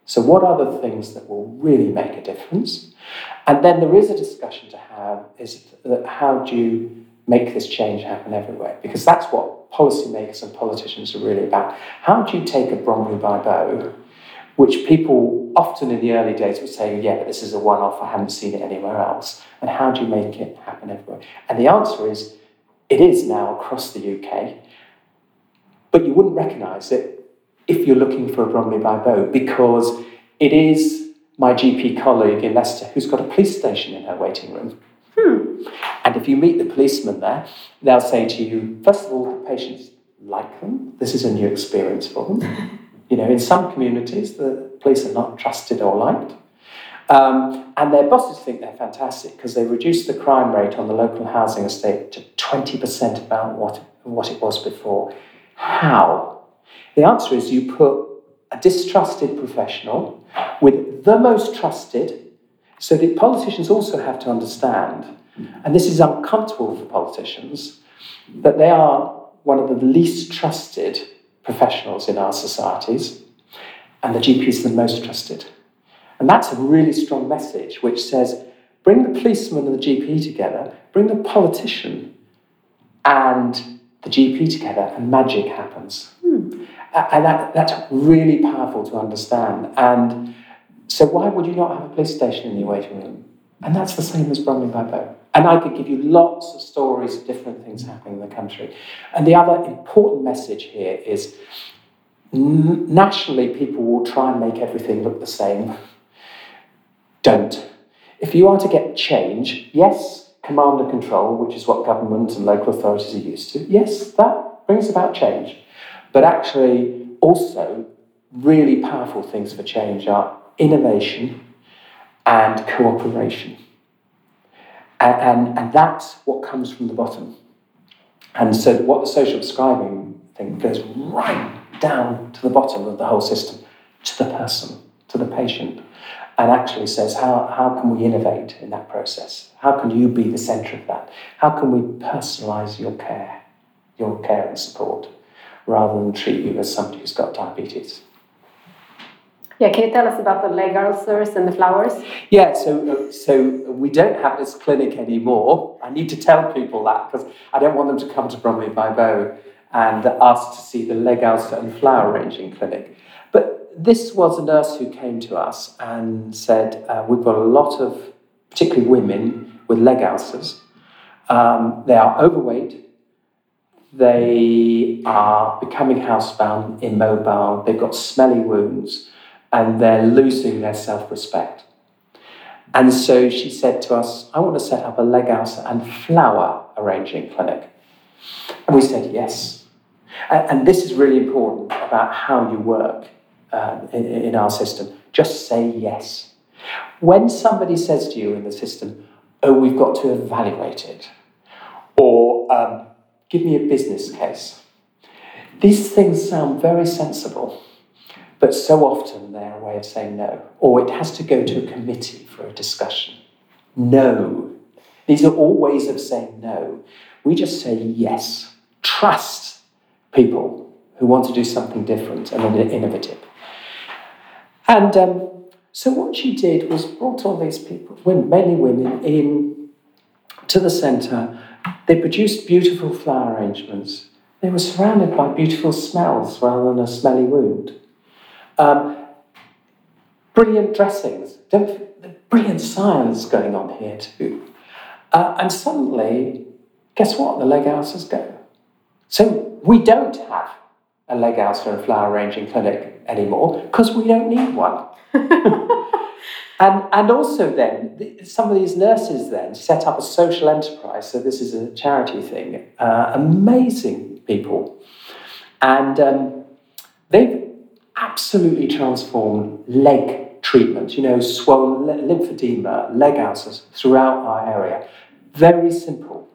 So, what are the things that will really make a difference? And then there is a discussion to have is that how do you make this change happen everywhere? Because that's what policymakers and politicians are really about. How do you take a Bromley by Bow, which people often in the early days would say, yeah, but this is a one off, I haven't seen it anywhere else. And how do you make it happen everywhere? And the answer is it is now across the UK, but you wouldn't recognise it if you're looking for a Bromley by Bow because it is my GP colleague in Leicester who's got a police station in her waiting room. And if you meet the policeman there, they'll say to you, first of all, the patients like them. This is a new experience for them. you know, in some communities, the police are not trusted or liked. Um, and their bosses think they're fantastic because they reduced the crime rate on the local housing estate to 20% about what, what it was before. How? The answer is you put a distrusted professional with the most trusted, so that politicians also have to understand, and this is uncomfortable for politicians, that they are one of the least trusted professionals in our societies, and the GP is the most trusted. And that's a really strong message which says bring the policeman and the GP together, bring the politician and the GP together, and magic happens. Hmm. And that, that's really powerful to understand. And so, why would you not have a police station in your waiting room? And that's the same as Bromley by Bow. And I could give you lots of stories of different things happening in the country. And the other important message here is nationally, people will try and make everything look the same don't. If you are to get change, yes, command and control, which is what government and local authorities are used to, yes, that brings about change. But actually, also, really powerful things for change are innovation and cooperation. And, and, and that's what comes from the bottom. And so, what the social prescribing thing goes right down to the bottom of the whole system, to the person, to the patient and actually says, how, how can we innovate in that process? How can you be the centre of that? How can we personalise your care, your care and support, rather than treat you as somebody who's got diabetes? Yeah, can you tell us about the leg ulcers and the flowers? Yeah, so so we don't have this clinic anymore. I need to tell people that because I don't want them to come to Bromley by Bow and ask to see the leg ulcer and flower arranging clinic. But this was a nurse who came to us and said, uh, We've got a lot of, particularly women, with leg ulcers. Um, they are overweight, they are becoming housebound, immobile, they've got smelly wounds, and they're losing their self respect. And so she said to us, I want to set up a leg ulcer and flower arranging clinic. And we said, Yes. And, and this is really important about how you work uh, in, in our system. Just say yes. When somebody says to you in the system, oh, we've got to evaluate it, or um, give me a business case, these things sound very sensible, but so often they're a way of saying no, or it has to go to a committee for a discussion. No. These are all ways of saying no. We just say yes. Trust people who want to do something different and innovative. And um, so what she did was brought all these people, mainly women, in to the centre. They produced beautiful flower arrangements. They were surrounded by beautiful smells rather than a smelly wound. Um, brilliant dressings. Brilliant science going on here too. Uh, and suddenly, guess what? The leg ulcers go. So we don't have a leg ulcer and flower arranging clinic anymore because we don't need one. and, and also, then, some of these nurses then set up a social enterprise. So, this is a charity thing. Uh, amazing people. And um, they've absolutely transformed leg treatment, you know, swollen lymphedema, leg ulcers throughout our area. Very simple.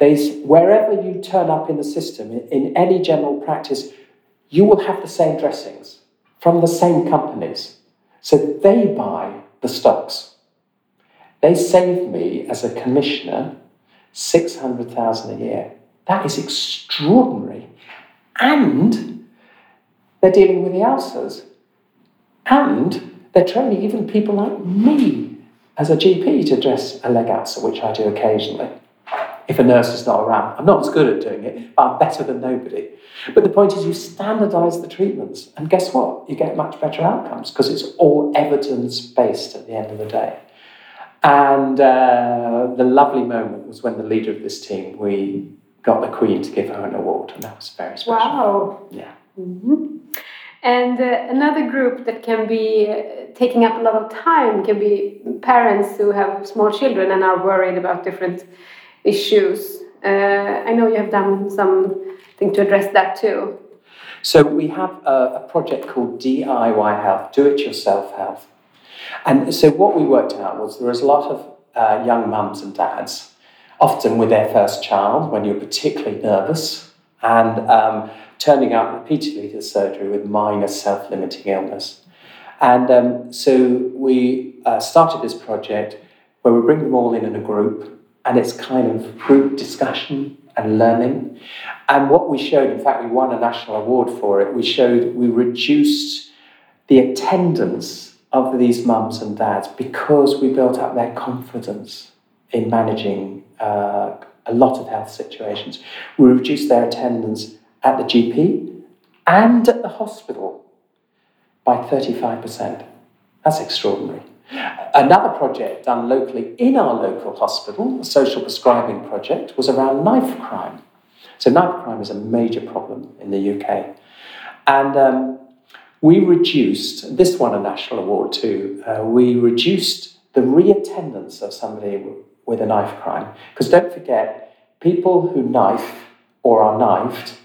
They, wherever you turn up in the system, in, in any general practice, you will have the same dressings from the same companies. So they buy the stocks. They save me as a commissioner 600,000 a year. That is extraordinary. And they're dealing with the ulcers. And they're training even people like me as a GP to dress a leg ulcer, which I do occasionally if a nurse is not around. I'm not as good at doing it, but I'm better than nobody. But the point is, you standardize the treatments, and guess what? You get much better outcomes because it's all evidence based at the end of the day. And uh, the lovely moment was when the leader of this team, we got the Queen to give her an award, and that was very special. Wow. Yeah. Mm-hmm. And uh, another group that can be uh, taking up a lot of time can be parents who have small children and are worried about different issues. Uh, I know you have done something to address that too. So we have a, a project called DIY Health, Do It Yourself Health. And so what we worked out was there was a lot of uh, young mums and dads, often with their first child, when you're particularly nervous, and um, turning up repeatedly to surgery with minor self limiting illness. And um, so we uh, started this project where we bring them all in in a group and it's kind of group discussion and learning. And what we showed, in fact, we won a national award for it. We showed we reduced the attendance of these mums and dads because we built up their confidence in managing uh, a lot of health situations. We reduced their attendance at the GP and at the hospital by 35%. That's extraordinary. Another project done locally in our local hospital, a social prescribing project, was around knife crime. So, knife crime is a major problem in the UK. And um, we reduced, this won a national award too, uh, we reduced the reattendance of somebody with a knife crime. Because don't forget, people who knife or are knifed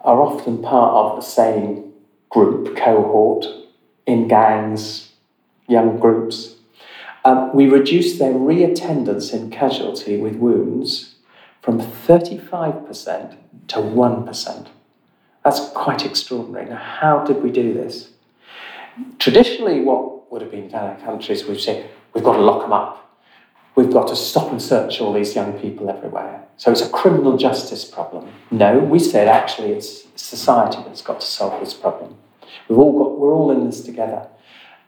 are often part of the same group, cohort, in gangs, young groups. Um, we reduced their reattendance in casualty with wounds from 35% to 1%. That's quite extraordinary. Now, how did we do this? Traditionally, what would have been done in countries, we've said, we've got to lock them up. We've got to stop and search all these young people everywhere. So it's a criminal justice problem. No, we said actually it's society that's got to solve this problem. We've all got, we're all in this together.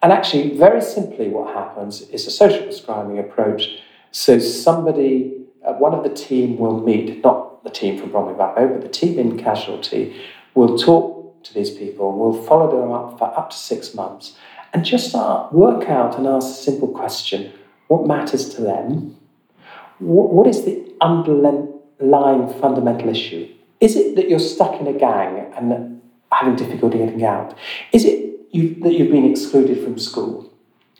And actually, very simply, what happens is a social prescribing approach. So, somebody, uh, one of the team will meet, not the team from Bromley by Bow, but the team in casualty will talk to these people, will follow them up for up to six months, and just start, work out and ask a simple question what matters to them? What, is the underlying fundamental issue? Is it that you're stuck in a gang and having difficulty getting out? Is it you, that you've been excluded from school?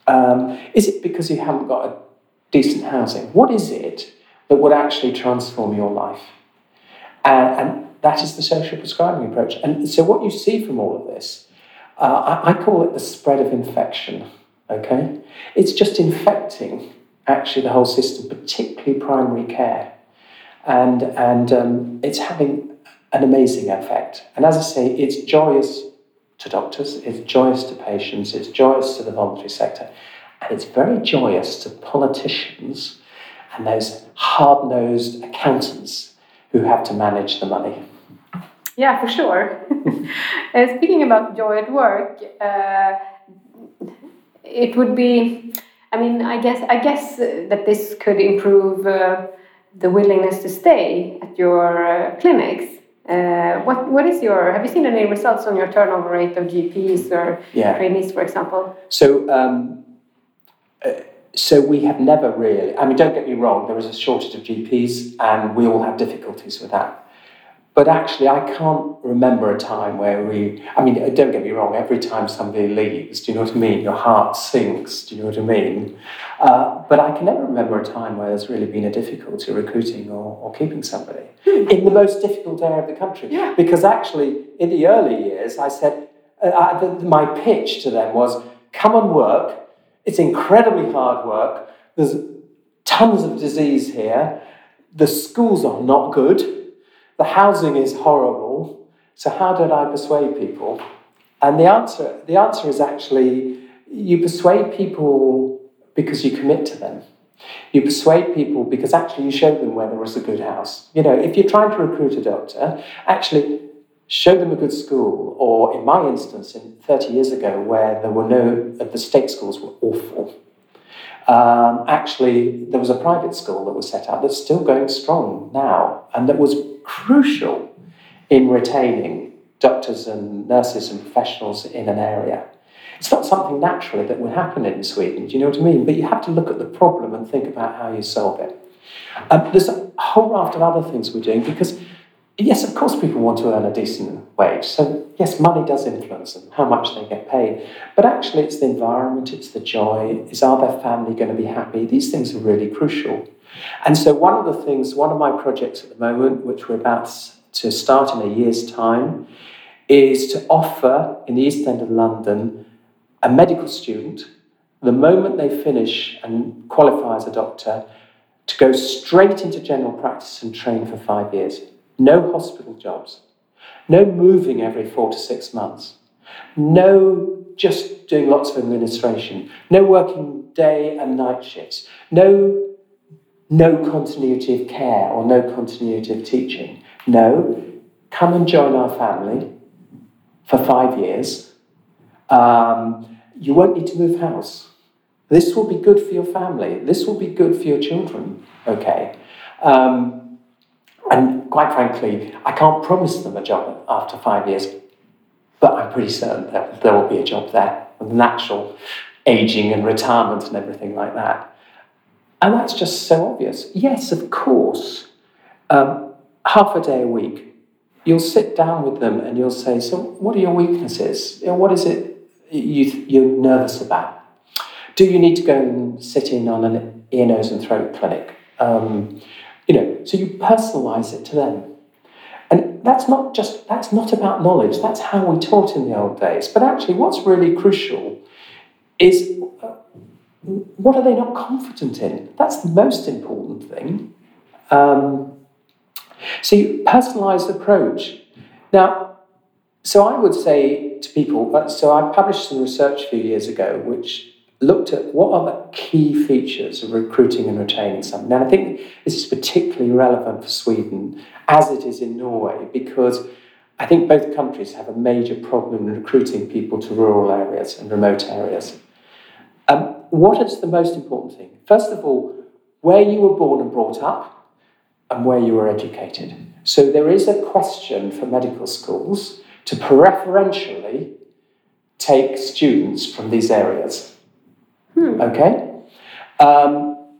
Um, is it because you haven't got a decent housing? What is it that would actually transform your life? Uh, and that is the social prescribing approach. And so, what you see from all of this, uh, I, I call it the spread of infection. Okay? It's just infecting actually the whole system, particularly primary care. And, and um, it's having an amazing effect. And as I say, it's joyous to doctors, it's joyous to patients, it's joyous to the voluntary sector, and it's very joyous to politicians and those hard nosed accountants who have to manage the money. Yeah, for sure. uh, speaking about joy at work, uh, it would be. I mean, I guess I guess that this could improve uh, the willingness to stay at your uh, clinics. Uh, what what is your? Have you seen any results on your turnover rate of GPs or Yeah. trainees, for example? So, um, uh, so we have never really. I mean, don't get me wrong. There is a shortage of GPs, and we all have difficulties with that. But actually, I can't remember a time where we. I mean, don't get me wrong. Every time somebody leaves, do you know what I mean? Your heart sinks. Do you know what I mean? Uh, but I can never remember a time where there's really been a difficulty recruiting or, or keeping somebody in the most difficult area of the country. Yeah. Because actually, in the early years, I said uh, I, the, my pitch to them was, "Come and work. It's incredibly hard work. There's tons of disease here. The schools are not good. The housing is horrible. So how did I persuade people? And the answer, the answer is actually you persuade people because you commit to them. You persuade people because actually you show them where there is a good house. You know, if you're trying to recruit a doctor, actually show them a good school. Or in my instance, in 30 years ago, where there were no, the state schools were awful. Um, actually, there was a private school that was set up that's still going strong now, and that was crucial in retaining doctors and nurses and professionals in an area. It's not something naturally that would happen in Sweden, do you know what I mean? But you have to look at the problem and think about how you solve it. Um, there's a whole raft of other things we're doing because, yes, of course, people want to earn a decent wage. So, yes, money does influence them, how much they get paid. But actually, it's the environment, it's the joy, is are their family going to be happy? These things are really crucial. And so, one of the things, one of my projects at the moment, which we're about to start in a year's time, is to offer in the East End of London a medical student, the moment they finish and qualify as a doctor, to go straight into general practice and train for five years. No hospital jobs, no moving every four to six months, no just doing lots of administration, no working day and night shifts, no, no continuity of care or no continuity of teaching. No, come and join our family for five years. Um, you won't need to move house. This will be good for your family. This will be good for your children. Okay. Um, and quite frankly, I can't promise them a job after five years, but I'm pretty certain that there will be a job there natural aging and retirement and everything like that. And that's just so obvious. Yes, of course, um, half a day a week, you'll sit down with them and you'll say, So, what are your weaknesses? What is it you, you're nervous about? Do you need to go and sit in on an ear, nose, and throat clinic? Um, you know, so you personalize it to them. And that's not just that's not about knowledge. That's how we taught in the old days. But actually, what's really crucial is uh, what are they not confident in? That's the most important thing. Um, so, personalized approach. Now, so I would say to people, uh, so I published some research a few years ago which looked at what are the key features of recruiting and retaining someone. Now, I think this is particularly relevant for Sweden as it is in Norway because I think both countries have a major problem in recruiting people to rural areas and remote areas. Um, what is the most important thing? First of all, where you were born and brought up and where you were educated. So there is a question for medical schools to preferentially take students from these areas. Okay? Um,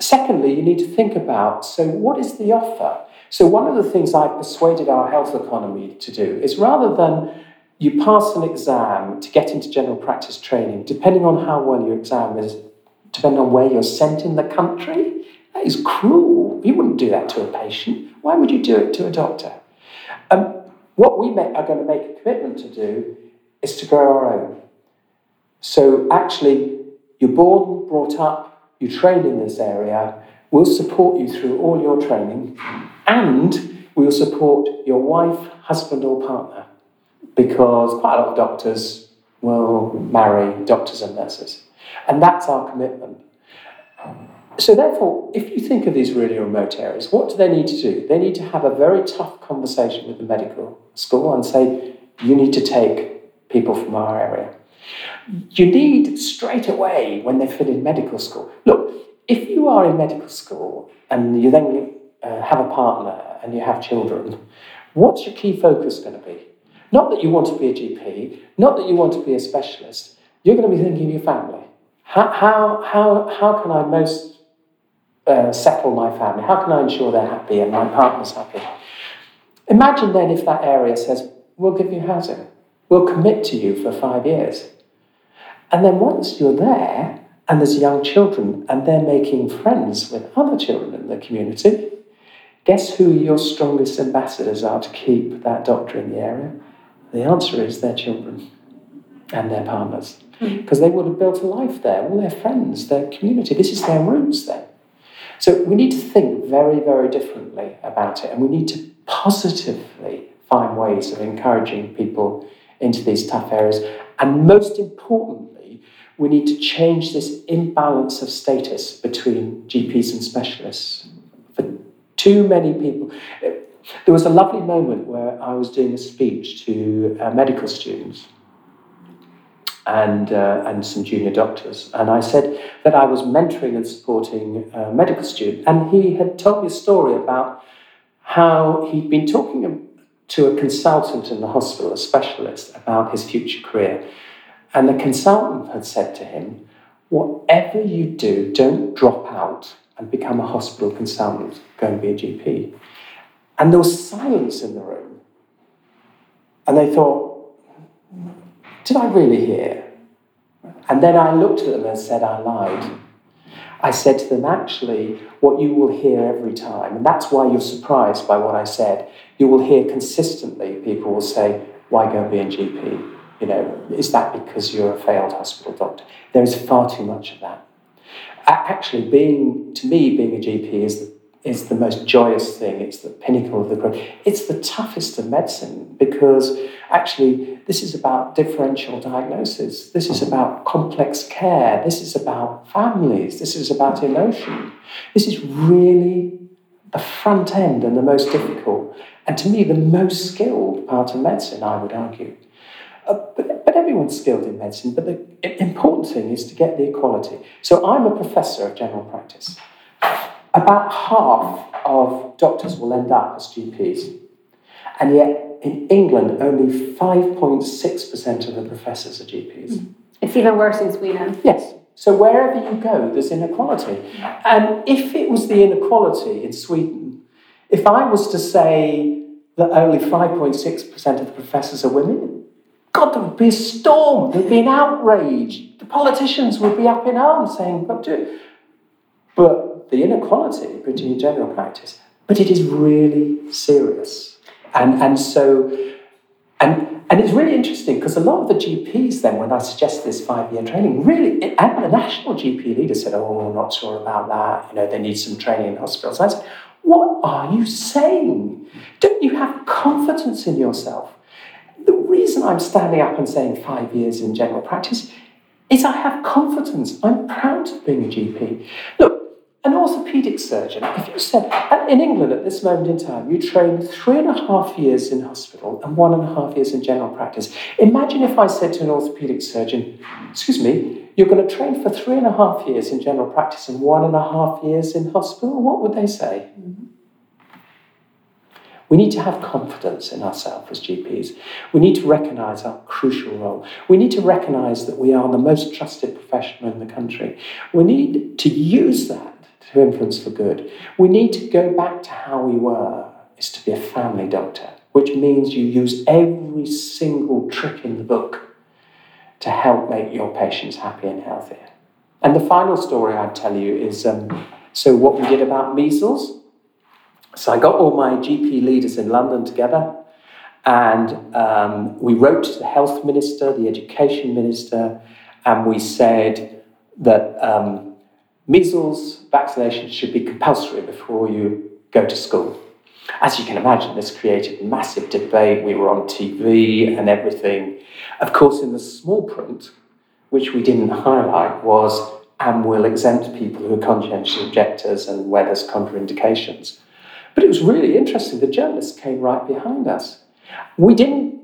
secondly, you need to think about so, what is the offer? So, one of the things I've persuaded our health economy to do is rather than you pass an exam to get into general practice training, depending on how well your exam is, depending on where you're sent in the country, that is cruel. You wouldn't do that to a patient. Why would you do it to a doctor? Um, what we are going to make a commitment to do is to grow our own. So actually, you're born, brought up, you train in this area, we'll support you through all your training, and we'll support your wife, husband, or partner. Because quite a lot of doctors will marry doctors and nurses. And that's our commitment. So, therefore, if you think of these really remote areas, what do they need to do? They need to have a very tough conversation with the medical school and say, you need to take people from our area. You need straight away when they fill in medical school. Look, if you are in medical school and you then uh, have a partner and you have children, what's your key focus going to be? Not that you want to be a GP, not that you want to be a specialist, you're going to be thinking of your family. How, how, how, how can I most uh, settle my family? How can I ensure they're happy and my partner's happy? Imagine then if that area says, We'll give you housing, we'll commit to you for five years. And then once you're there, and there's young children, and they're making friends with other children in the community, guess who your strongest ambassadors are to keep that doctor in the area? The answer is their children and their partners. Because hmm. they would have built a life there, all their friends, their community. This is their roots then. So we need to think very, very differently about it, and we need to positively find ways of encouraging people into these tough areas. And most importantly, we need to change this imbalance of status between GPs and specialists. For too many people, there was a lovely moment where I was doing a speech to uh, medical students and, uh, and some junior doctors. And I said that I was mentoring and supporting a medical student. And he had told me a story about how he'd been talking to a consultant in the hospital, a specialist, about his future career. And the consultant had said to him, Whatever you do, don't drop out and become a hospital consultant, go and be a GP. And there was silence in the room. And they thought, Did I really hear? And then I looked at them and said, I lied. I said to them, actually, what you will hear every time, and that's why you're surprised by what I said, you will hear consistently people will say, why go and be a GP? You know, is that because you're a failed hospital doctor? There is far too much of that. Actually, being, to me, being a GP is the is the most joyous thing. It's the pinnacle of the growth. It's the toughest of medicine because actually this is about differential diagnosis. This is about complex care. This is about families. This is about emotion. This is really the front end and the most difficult. And to me, the most skilled part of medicine, I would argue. Uh, but, but everyone's skilled in medicine, but the important thing is to get the equality. So I'm a professor of general practice about half of doctors will end up as GPs. And yet, in England, only 5.6% of the professors are GPs. Hmm. It's even worse in Sweden. Yes. So wherever you go, there's inequality. And if it was the inequality in Sweden, if I was to say that only 5.6% of the professors are women, God, there would be a storm, there'd be an outrage. The politicians would be up in arms saying, but do it. But the inequality between general practice, but it is really serious. And, and so, and, and it's really interesting because a lot of the GPs then, when I suggest this five-year training, really, and the national GP leader said, oh, I'm not sure about that, you know, they need some training in hospitals. I said, what are you saying? Don't you have confidence in yourself? The reason I'm standing up and saying five years in general practice is I have confidence. I'm proud of being a GP. Look, an orthopedic surgeon, if you said, in England at this moment in time, you train three and a half years in hospital and one and a half years in general practice. Imagine if I said to an orthopedic surgeon, excuse me, you're going to train for three and a half years in general practice and one and a half years in hospital. What would they say? Mm-hmm. We need to have confidence in ourselves as GPs. We need to recognise our crucial role. We need to recognise that we are the most trusted professional in the country. We need to use that to influence for good. We need to go back to how we were, is to be a family doctor, which means you use every single trick in the book to help make your patients happy and healthy. And the final story I'd tell you is um, so what we did about measles. So I got all my GP leaders in London together and um, we wrote to the health minister, the education minister, and we said that um, measles vaccination should be compulsory before you go to school. As you can imagine, this created massive debate. We were on TV and everything. Of course, in the small print, which we didn't highlight, was and will exempt people who are conscientious objectors and where there's contraindications. But it was really interesting. The journalists came right behind us. We didn't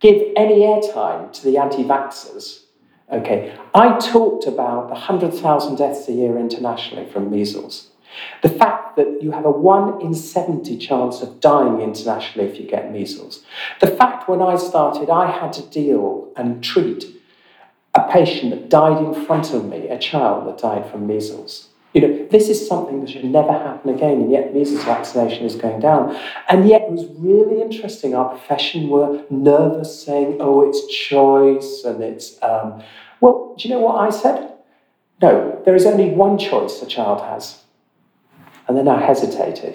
give any airtime to the anti vaxxers. Okay, I talked about the 100,000 deaths a year internationally from measles. The fact that you have a 1 in 70 chance of dying internationally if you get measles. The fact when I started, I had to deal and treat a patient that died in front of me, a child that died from measles. You know, this is something that should never happen again, and yet measles vaccination is going down. And yet it was really interesting. Our profession were nervous, saying, oh, it's choice, and it's. Um... Well, do you know what I said? No, there is only one choice a child has. And then I hesitated.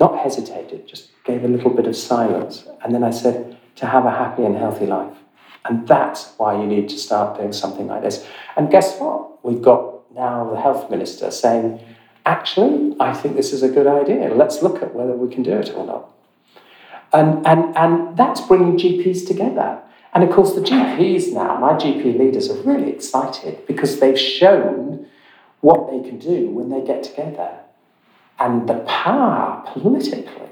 Not hesitated, just gave a little bit of silence. And then I said, to have a happy and healthy life. And that's why you need to start doing something like this. And guess what? We've got now the health minister saying, actually, I think this is a good idea. Let's look at whether we can do it or not. And, and, and that's bringing GPs together. And of course, the GPs now, my GP leaders are really excited because they've shown what they can do when they get together and the power politically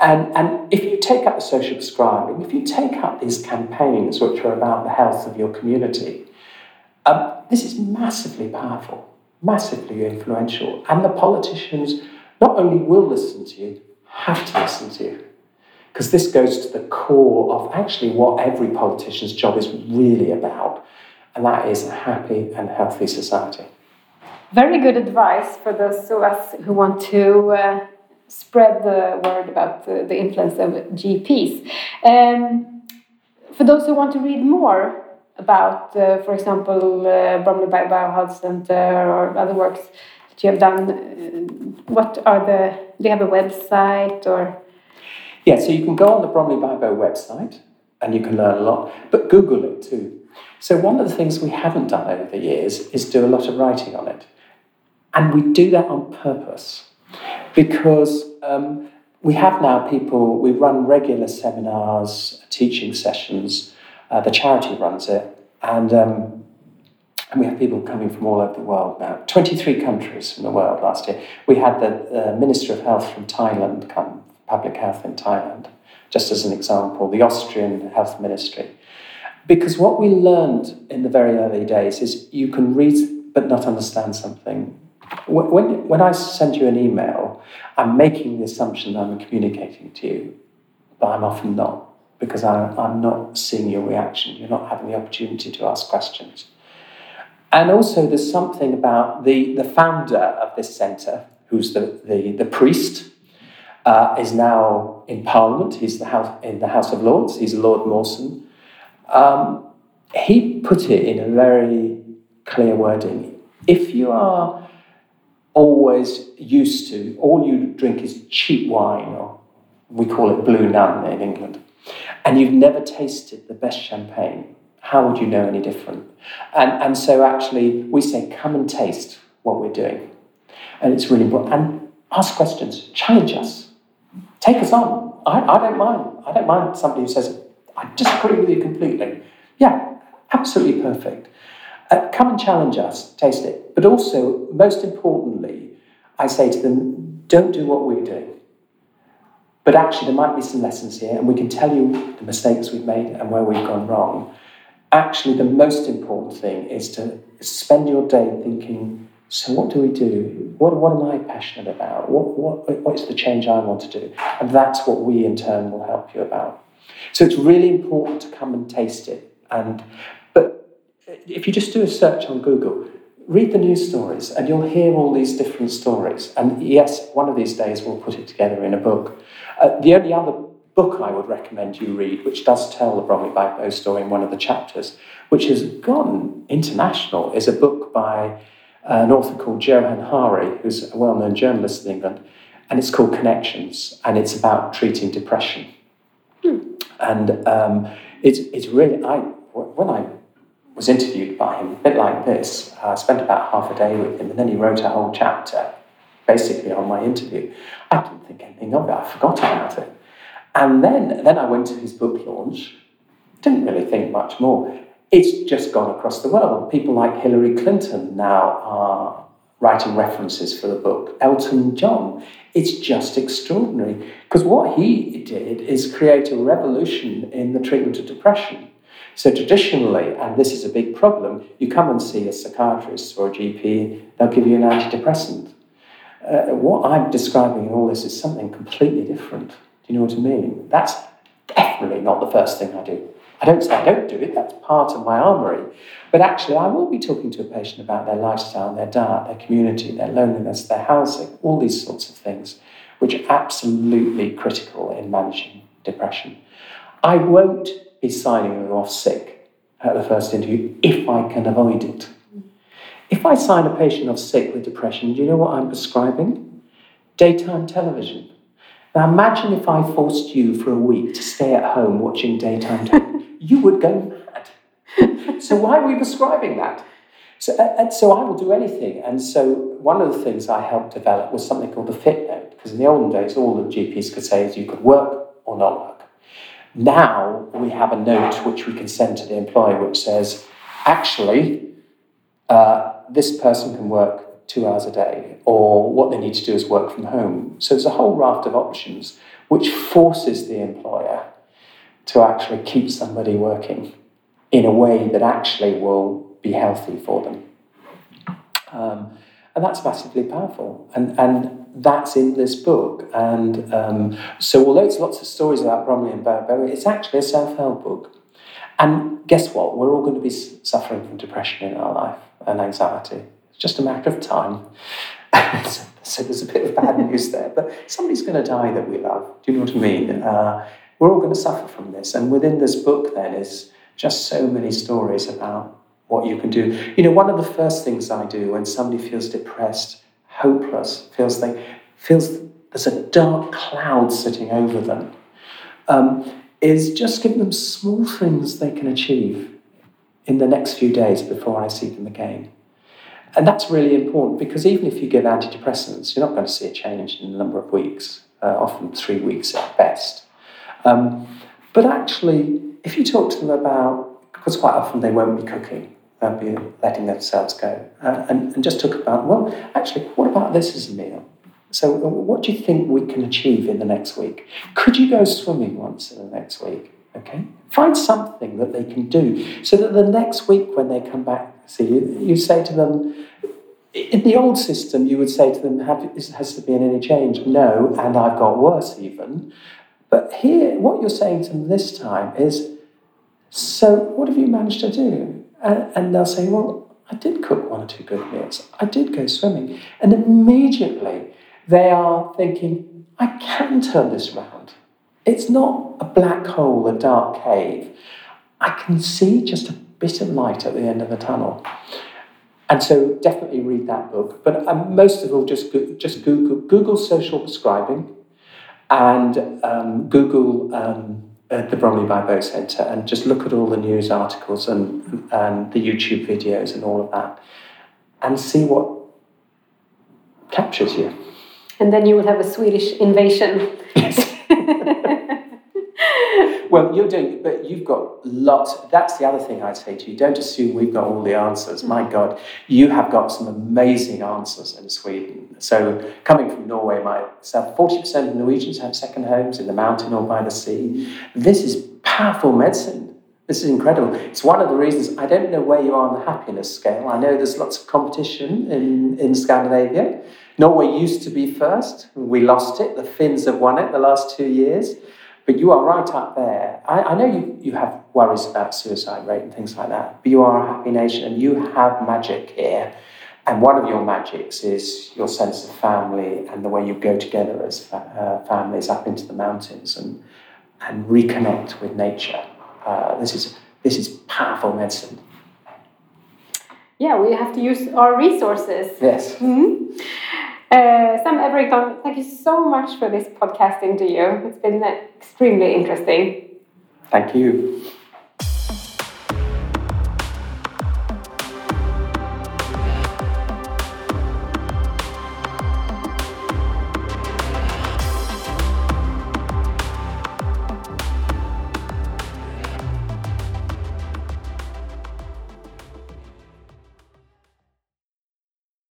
and, and if you take up the social prescribing, if you take up these campaigns which are about the health of your community, um, this is massively powerful, massively influential. And the politicians not only will listen to you, have to listen to you. Because this goes to the core of actually what every politician's job is really about, and that is a happy and healthy society. Very good advice for those of us who want to uh, spread the word about the, the influence of GPs. Um, for those who want to read more about, uh, for example, uh, Bromley by Bow Health Center or other works that you have done, uh, what are the, do you have a website or? Yeah, so you can go on the Bromley by Bow website and you can learn a lot, but Google it too. So one of the things we haven't done over the years is do a lot of writing on it. And we do that on purpose because um, we have now people, we run regular seminars, teaching sessions, uh, the charity runs it, and, um, and we have people coming from all over the world now. 23 countries from the world last year. We had the uh, Minister of Health from Thailand come, Public Health in Thailand, just as an example, the Austrian Health Ministry. Because what we learned in the very early days is you can read but not understand something when, when I send you an email, I'm making the assumption that I'm communicating to you, but I'm often not because I, I'm not seeing your reaction. You're not having the opportunity to ask questions. And also, there's something about the, the founder of this centre, who's the, the, the priest, uh, is now in Parliament. He's the house, in the House of Lords. He's Lord Mawson. Um, he put it in a very clear wording. If you are always used to, all you drink is cheap wine, or we call it Blue Nun in England, and you've never tasted the best champagne, how would you know any different? And, and so actually, we say, come and taste what we're doing. And it's really important. And ask questions, challenge us, take us on. I, I don't mind. I don't mind somebody who says, I disagree with you completely. Yeah, absolutely perfect. Uh, come and challenge us, taste it. But also, most importantly, I say to them, don't do what we're doing. But actually, there might be some lessons here, and we can tell you the mistakes we've made and where we've gone wrong. Actually, the most important thing is to spend your day thinking, so what do we do? What, what am I passionate about? What, what, what's the change I want to do? And that's what we in turn will help you about. So it's really important to come and taste it. And but if you just do a search on Google, read the news stories and you'll hear all these different stories. And yes, one of these days we'll put it together in a book. Uh, the only other book I would recommend you read, which does tell the Bromley by Bow story in one of the chapters, which has gone international, is a book by an author called Johann Hari, who's a well known journalist in England, and it's called Connections, and it's about treating depression. Hmm. And um, it's, it's really, I, when I was interviewed by him, a bit like this. I spent about half a day with him, and then he wrote a whole chapter basically on my interview. I didn't think anything of it, I forgot about it. And then, then I went to his book launch, didn't really think much more. it's just gone across the world. People like Hillary Clinton now are writing references for the book. Elton John. It's just extraordinary because what he did is create a revolution in the treatment of depression. So, traditionally, and this is a big problem, you come and see a psychiatrist or a GP, they'll give you an antidepressant. Uh, what I'm describing in all this is something completely different. Do you know what I mean? That's definitely not the first thing I do. I don't say I don't do it, that's part of my armoury. But actually, I will be talking to a patient about their lifestyle, their diet, their community, their loneliness, their housing, all these sorts of things, which are absolutely critical in managing depression. I won't be signing them off sick at the first interview if I can avoid it. If I sign a patient off sick with depression, do you know what I'm prescribing? Daytime television. Now imagine if I forced you for a week to stay at home watching daytime television. you would go mad. so why are we prescribing that? So, and so I will do anything. And so one of the things I helped develop was something called the fit note, because in the olden days, all the GPs could say is you could work or not work. Now we have a note which we can send to the employer which says, actually, uh, this person can work two hours a day, or what they need to do is work from home. So there's a whole raft of options which forces the employer to actually keep somebody working in a way that actually will be healthy for them. Um, and that's massively powerful. And, and that's in this book. And um, so, although it's lots of stories about Bromley and Berry, it's actually a self help book. And guess what? We're all going to be suffering from depression in our life and anxiety. It's just a matter of time. so, so, there's a bit of bad news there. But somebody's going to die that we love. Do you know what I mean? Uh, we're all going to suffer from this. And within this book, then, is just so many stories about what you can do. You know, one of the first things I do when somebody feels depressed, hopeless, feels they feels there's a dark cloud sitting over them, um, is just give them small things they can achieve in the next few days before I see them again. And that's really important because even if you give antidepressants, you're not going to see a change in a number of weeks, uh, often three weeks at best. Um, but actually, if you talk to them about, because quite often they won't be cooking, they'll be letting themselves go, uh, and, and just talk about, well, actually, what about this as a meal? So, uh, what do you think we can achieve in the next week? Could you go swimming once in the next week? Okay, find something that they can do so that the next week when they come back, see you, you say to them. In the old system, you would say to them, "Has there been any change?" No, and I've got worse even. But here, what you're saying to them this time is, "So, what have you managed to do?" And, and they'll say, "Well, I did cook one or two good meals. I did go swimming," and immediately they are thinking, I can turn this around. It's not a black hole, a dark cave. I can see just a bit of light at the end of the tunnel. And so definitely read that book. But um, most of all, just, just Google, Google social prescribing and um, Google um, uh, the Bromley by Bow Centre and just look at all the news articles and, and the YouTube videos and all of that and see what captures you. And then you will have a Swedish invasion. Yes. well, you're doing, but you've got lots. That's the other thing I'd say to you. Don't assume we've got all the answers. My mm. God, you have got some amazing answers in Sweden. So, coming from Norway myself, 40% of Norwegians have second homes in the mountain or by the sea. This is powerful medicine. This is incredible. It's one of the reasons I don't know where you are on the happiness scale. I know there's lots of competition in, in Scandinavia. Norway used to be first. We lost it. The Finns have won it the last two years. But you are right up there. I, I know you, you have worries about suicide rate and things like that, but you are a happy nation and you have magic here. And one of your magics is your sense of family and the way you go together as uh, families up into the mountains and, and reconnect with nature. Uh, this, is, this is powerful medicine. Yeah, we have to use our resources. Yes. Mm-hmm. Uh, Sam Everington, thank you so much for this podcast interview. It's been extremely interesting. Thank you.